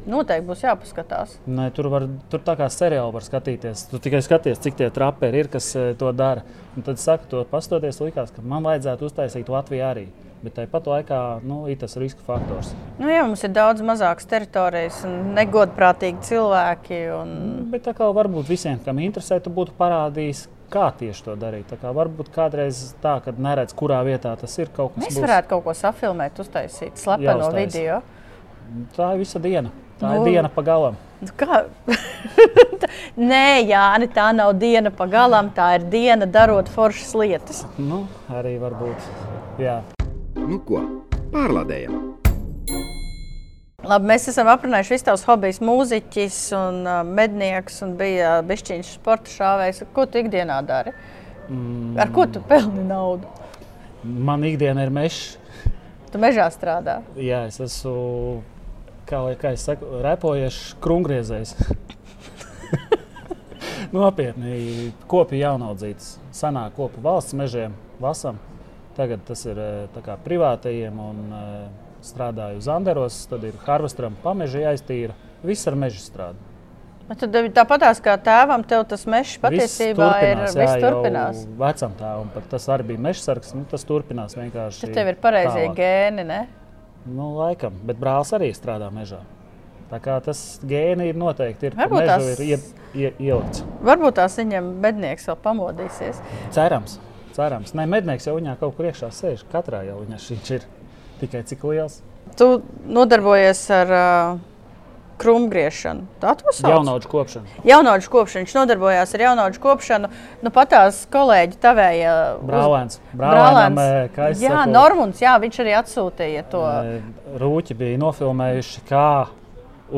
Noteikti būs jāpaskatās. Nē, tur, var, tur tā kā seriāli var skatīties. Tu tikai skaties, cik tie traperi ir, kas e, to dara. Un tad saka, to pastoties, likās, ka man vajadzētu uztaisīt Latviju arī. Bet tāpat laikā nu, ir tas riska faktors. Nu, jā, mums ir daudz mazākas teritorijas un negodprātīgi cilvēki. Un... Bet tā kā varbūt visiem, kam interesē, tu būtu parādījis, kā tieši to darīt. Kā varbūt kādreiz tā, kad neredz, kurā vietā tas ir kaut kas. Mēs būs... varētu kaut ko safilmēt, uztaisīt slepeno video. Tā ir visa diena. Tā nu, ir diena pa galam. Nu kā? Nē, Jāni, tā nav diena pa galam. Tā ir diena darot foršas lietas. Nu, arī varbūt. Jā. Nu ko, pārlādējam. Labi, mēs esam aprunājuši visus tavus hobijus, mūziķis un uh, mednieks, un bija bišķiņš sporta šāvējs. Ko tu ikdienā dari? Mm. Ar ko tu pelni naudu? Man ikdiena ir mežs. Tu mežā strādā? Jā, es esmu kā, kā es saku, repojuši krungriezējs. Nopietni, kopi jaunaudzīts. Senāk kopu valsts mežiem, vasam. Tagad tas ir eh, kā, privātajiem un uh, strādāju uz Anderos. Tad ir harvestram pameži jāiztīra. Viss ar mežu strādā. Bet tad tāpatās kā tēvam, tev tas mežs patiesībā ir. Viss turpinās. Vecam tēvam tas arī bija meža sargs. Nu, tas turpinās vienkārši. Tad tev ir pareizie tālāk. gēni, ne? Nu, laikam, bet brālis arī strādā mežā. Tā kā tas gēni ir noteikti ir, Varbūt tās ir ie, ie, ielikts. Varbūt tās viņam mednieks vēl pamodīsies. Cerams, cerams. Nē, mednieks jau viņā kaut kur iekšā sēž. Katrā jau viņā šī ir tikai cik liels. Tu nodarbojies ar uh, krūmgriešanu. Tā to sauc. Jaunauģu kopšanu. Jaunauģu kopšanu. Viņš nodarbojās ar jaunauģu kopšanu. Nu, patās kolēģi tavēja. Brālēns. Brālēnam, uz... jā, saku, Normunds, jā, viņš arī atsūtīja to. Rūķi bija nofilmējuši, kā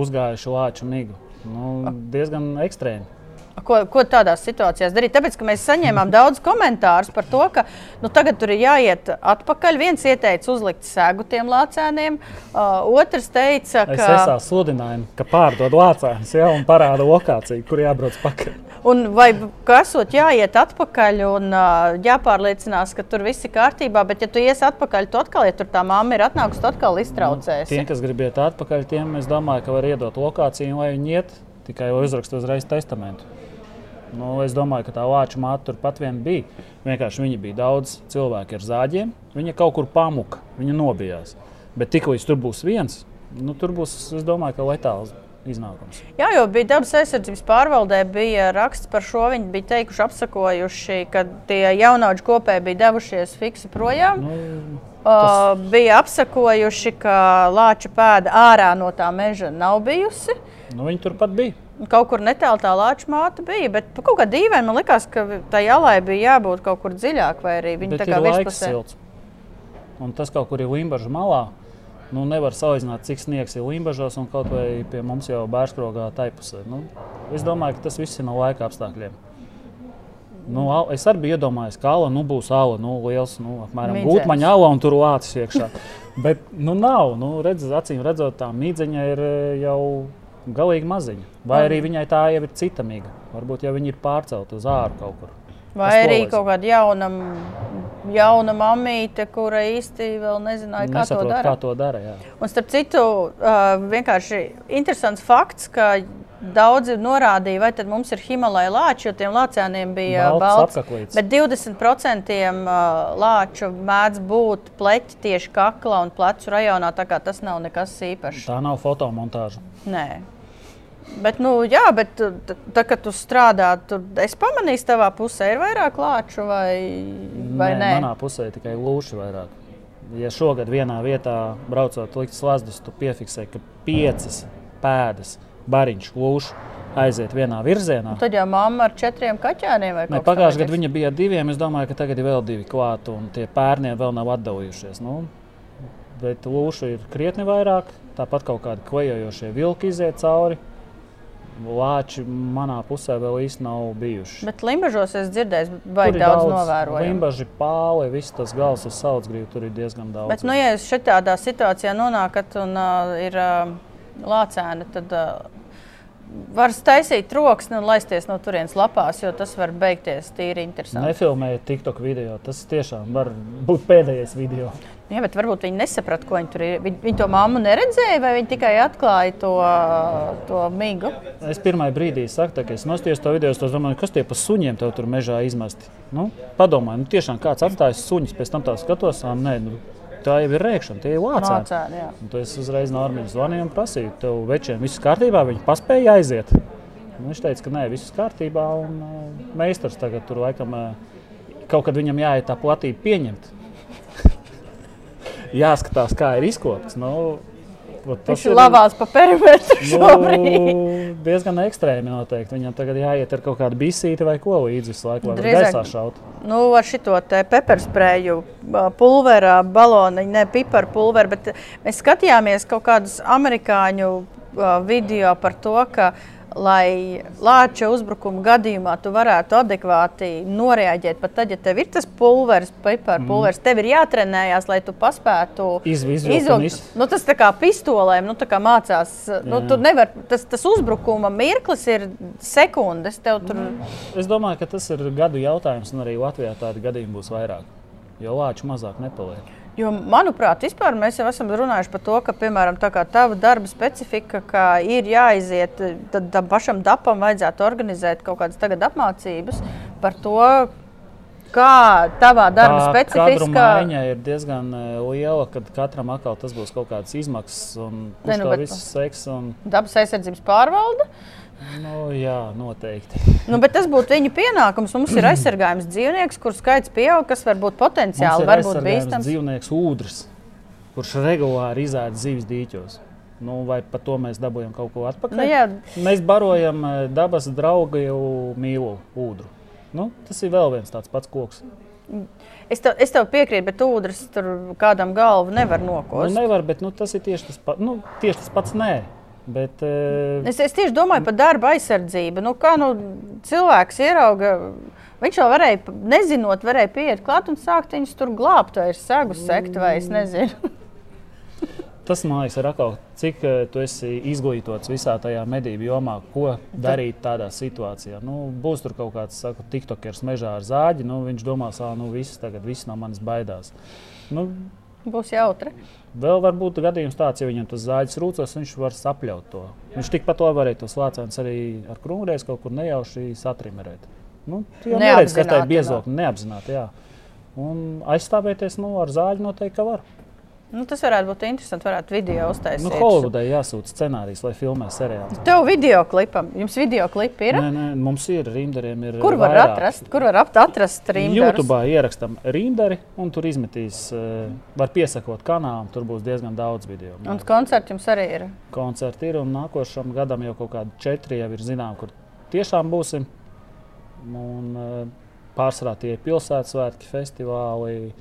uzgājuši lāču migu. Nu, diezgan ekstrēmi. Ko, ko tādās situācijās darīt? Tāpēc, ka mēs saņēmām daudz komentāru par to, ka nu, tagad tur ir jāiet atpakaļ. Viens ieteica uzlikt sēgu tiem lācēniem, uh, otrs teica, ka. Es esmu sludinājumi, ka pārdod lācēnus ja, un parāda lokāciju, kur jābrauc pakaļ. Un vai esot jāiet atpakaļ un uh, jāpārliecinās, ka tur viss ir kārtībā, bet ja tu iesi atpakaļ, tu atkal, ja tur tā mamma ir atnākusi, tu atkal iztraucēsi. Nu, tiem, kas grib iet atpakaļ, tiem es domāju, ka var iedot lokāciju, lai viņi iet tikai uzrakst uzreiz testamentu. Nu, es domāju, ka tā vācu māte turpat vien bija. Vienkārši viņa bija daudz cilvēku ar zāģiem. Viņa kaut kur pamuka, viņa nobijās. Bet tikko tur būs viens, nu, tur būs, es domāju, ka letāls iznākums. Jā, jo bija dabas aizsardzības pārvaldē, bija raksts par šo. Viņi bija teikuši, apsakojuši, ka tie jaunauģi kopēji bija devušies fiksi projām. Nu, tas... uh, bija apsakojuši, ka lāča pēda ārā no tā meža nav bijusi. Nu, viņi turpat bija. Kaut kur netālu tā lāča māte bija, bet kaut kā dīvaini man likās, ka tai alai bija jābūt kaut kur dziļāk, vai arī viņa bet tā kā virspusē. Un tas kaut kur ir Limbaģa malā. Nu, nevar salīdzināt, cik sniegs ir Limbaģos un kaut vai pie mums jau bērnskrogā taipusē. Nu, es domāju, ka tas viss ir no laika apstākļiem. Nu, es arī biju iedomājies, ka ala nu, būs ala, nu, liels, nu, apmēram gūtmaņa ala un tur lācis iekšā. Bet nu, nav. Nu, redz, acīm redzot, tā mīdziņa ir jau galīgi maziņa. Vai arī viņai tā jau ir cita miga. Varbūt jau viņa ir pārcelta uz āru kaut kur. Vai arī kaut kāda jauna, jauna mamīte, kura īsti vēl nezināja, kā Nesaprot, to dara. Kā to dara jā. Un starp citu, vienkārši interesants fakts, ka daudzi norādīja, vai tad mums ir Himalaja lāči, jo tiem lācēniem bija Balts balts. Bet 20% uh, lāču mēdz būt pleķi tieši kakla un plecu rajonā, tā kā tas nav nekas īpašs. Tā nav fotomontāža. Nē. Bet, nu, jā, bet tā, kad tu strādā, tur es pamanīju, tavā pusē ir vairāk lāču vai, vai nē? nē? Manā pusē ir tikai lūši vairāk. Ja šogad vienā vietā braucot likt slazdus, tu piefiksē, ka piecas pēdas, bariņš, lūši aiziet vienā virzienā. Un tad jau mamma ar četriem kaķēniem vai kā Pagājušajā gadā viņa bija diviem. Es domāju, ka tagad ir vēl divi klāti, un tie pērnie vēl nav atdalījušies. Nu, bet lūšu ir krietni vairāk. Tāpat kaut kādi klejojošie vilki iziet cauri. Lāči manā pusē vēl īsti nav bijuši. Bet Limbažos es dzirdēju, vai daudz, daudz novēroju. Limbaži, pāli, viss tas gals uz saucgrību, tur ir diezgan daudz. Bet, nu, ja jūs šādā situācijā nonākat un uh, ir uh, lācēna, tad uh, var taisīt troksni un laisties no turienes lapās, jo tas var beigties tīri interesanti. Nefilmējiet TikTok video, tas tiešām var būt pēdējais video. Jā, bet varbūt viņi nesaprata, ko viņi tur ir. Viņi, viņi to mammu neredzēja, vai viņi tikai atklāja to, to migu. Es pirmā brīdī saku, ka es nostājos to video, es domāju, kas tie pa suņiem tev tur mežā izmesti. Nu, padomāju, nu, tiešām kāds atstājis suņus, pēc tam tā skatos, nē, nu, tā jau ir rēkšana, tie ir lācēni. Es uzreiz Normam zvanīju un prasīju, tev večiem viss kārtībā, viņi paspēja aiziet. Un viņš teica, ka nē, viss kārtībā, un uh, meistars tagad tur laikam uh, kaut kad viņam jāiet tā platība pieņemt jāskatās, kā ir izkopts. Nu, Viņš ir labās pa perimetru šobrīd. Nu, diezgan ekstrēmi noteikti. Viņam tagad jāiet ar kaut kādu bisīti vai ko līdzi visu laiku, lai gaisā šaut. Nu, ar šito te pepersprēju pulverā, baloniņu, ne piparu pulveru, bet mēs skatījāmies kaut kādus amerikāņu video par to, ka lai lāča uzbrukuma gadījumā tu varētu adekvāti noreaģēt. Pat tad, ja tev ir tas pulveris, pipara pulveris, mm. tev ir jātrenējās, lai tu paspētu izvilkt. Nu, tas tā kā pistolēm, nu, tā kā mācās. Nu, nevar, tas, tas uzbrukuma mirklis ir sekundes. Tur... Mm. Es domāju, ka tas ir gadu jautājums, un arī Latvijā tādi gadījumi būs vairāk. Jo lāču mazāk nepaliek. Jo, manuprāt, vispār mēs jau esam runājuši par to, ka, piemēram, tā kā tava darba specifika, ka ir jāiziet, tad tam pašam dapam vajadzētu organizēt kaut kādas apmācības par to, kā tavā darba Tā specifiskā. Viņa ir diezgan liela, kad katram atkal tas būs kaut kādas izmaksas un kurš ne, nu, to visu seks. Un... Dabas aizsardzības pārvalde. Nu, jā, noteikti. nu, bet tas būtu viņa pienākums. Mums ir aizsargājums dzīvnieks, kurš skaits pieaug, kas var būt potenciāli bīstams. Dzīvnieks ūdens, kurš regulāri izēd zivis dīķos. Nu, vai par to mēs dabūjam kaut ko atpakaļ? Nu, jā. mēs barojam dabas draugu mīlu ūdru. Nu, tas ir vēl viens tāds pats koks. Es tev, es tev piekrītu, bet ūdens tur kādam galvu nevar nokost. Nu, nevar, bet nu, tas ir tieši tas, pa, nu, tieši tas pats. Nē. Bet, uh... es, es tieši domāju par darba aizsardzību. Nu, kā nu, cilvēks ierauga, viņš jau varēja, nezinot, varēja pieiet klāt un sākt viņus tur glābt, vai ir segus sekt, vai es nezinu. Tas man liekas, ir atkal, cik uh, tu esi izglītots visā tajā medību jomā, ko darīt tādā situācijā. Nu, būs tur kaut kāds, saku, tiktokers mežā ar zāģi, nu, viņš domās, ka nu, viss tagad viss no manis baidās. Nu, Būs jautri. Vēl var būt gadījums tāds, ja viņam tas zāģis rūcos, viņš var sapļaut to. Viņš tikpat labi varēja tos lācēnus arī ar krūmreiz kaut kur nejauši satrimerēt. Nu, jau neredz, tā ir biezokļa, neapzināti. Jā. Un aizstāvēties nu, ar zāģi noteikti var. Nu, tas varētu būt interesanti. Varētu video uztaisīt. Nu, Holivudai jāsūta scenārijs, lai filmē seriālu. Tev video klipam. Jums video klipi ir? Nē, nē, mums ir rīmdariem. Ir Kur var vairāk. atrast? Kur var atrast rīmdarus? YouTube ierakstam rīmdari un tur izmetīs, uh, var piesakot kanālam. Tur būs diezgan daudz video. Un koncerti jums arī ir? Koncerti ir un nākošam gadam jau kaut kādi četri jau ir zinām, kur tiešām būsim. Un, uh, pārsvarā tie ir pilsētas svētki, festivāli.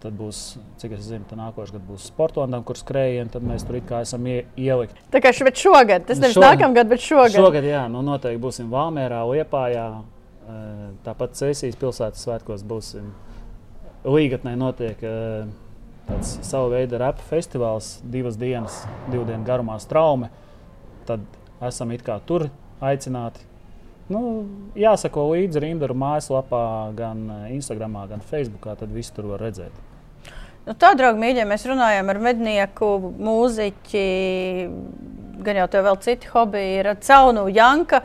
Tad būs, cik es zinu, nākošais gads būs sportam, kur skrējienam. Tad mēs tur kā esam ie, ielikt. Tā kā šogad, tas nevis nākamgad, bet šogad. Šogad, jā, nu noteikti būsim Valmērā, Liepājā. Tāpat Cēsīs pilsētas svētkos būsim. Līgatnē notiek tāds savu veidu repa festivāls, divas dienas, divu dienu garumā straume. tad esam it kā tur aicināti. Nu, jāsako līdzi Rindaru mājaslapā, gan Instagram, gan Facebook. Tad viss tur var redzēt. Nu, tā, draugi, mīļie, mēs runājam ar mednieku, mūziķi, gan jau tev vēl citi hobiji, ir caunu Janka.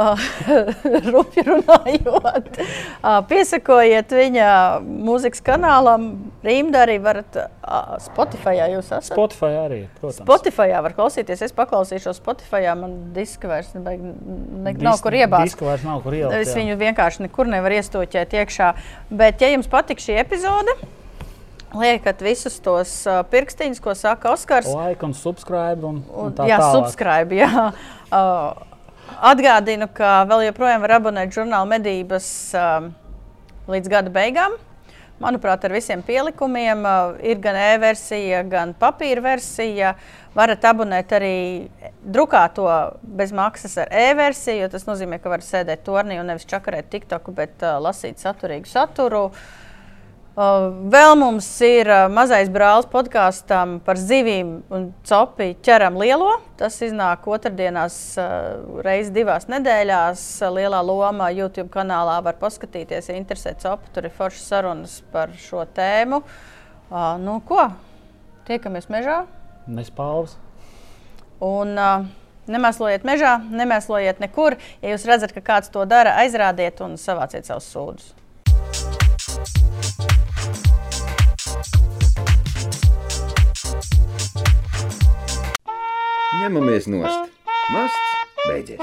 Rupji runājot, piesakojiet viņa mūzikas kanālam. Rīmda arī varat Spotify. Jūs esat? Spotify arī, protams. Spotify var klausīties. Es paklausīšos Spotify. Man diska vairs nebeig, ne, Dis, nav kur iebāzt. Diska vairs nav kur ielikt. Es viņu vienkārši nekur nevaru iestoķēt iekšā. Bet, ja jums patīk šī epizode, Liekat visus tos uh, pirkstiņus, ko saka Oskars. Like un subscribe. Un, un tā jā, tālāk. subscribe. Jā. Uh, Atgādinu, ka vēl joprojām var abonēt žurnāla medības uh, līdz gada beigām. Manuprāt, ar visiem pielikumiem uh, ir gan e-versija, gan papīra versija. Varat abonēt arī drukāto bez maksas ar e-versiju. Tas nozīmē, ka varat sēdēt tornī un nevis čakarēt TikToku, bet uh, lasīt saturīgu saturu. Uh, Vēl mums ir mazais brālis podkāstam par zivīm un copi ķeram lielo. Tas iznāk otrdienās, reizes divās nedēļās. Lielā loma YouTube kanālā var paskatīties, ja interesē copi. Tur ir foršas sarunas par šo tēmu. Nu, ko? Tiekamies mežā. Nespāvs. Un nemēslojiet mežā, nemēslojiet nekur. Ja jūs redzat, ka kāds to dara, aizrādiet un savāciet savus sūdus. Ņemamies nost. Masts beidzies.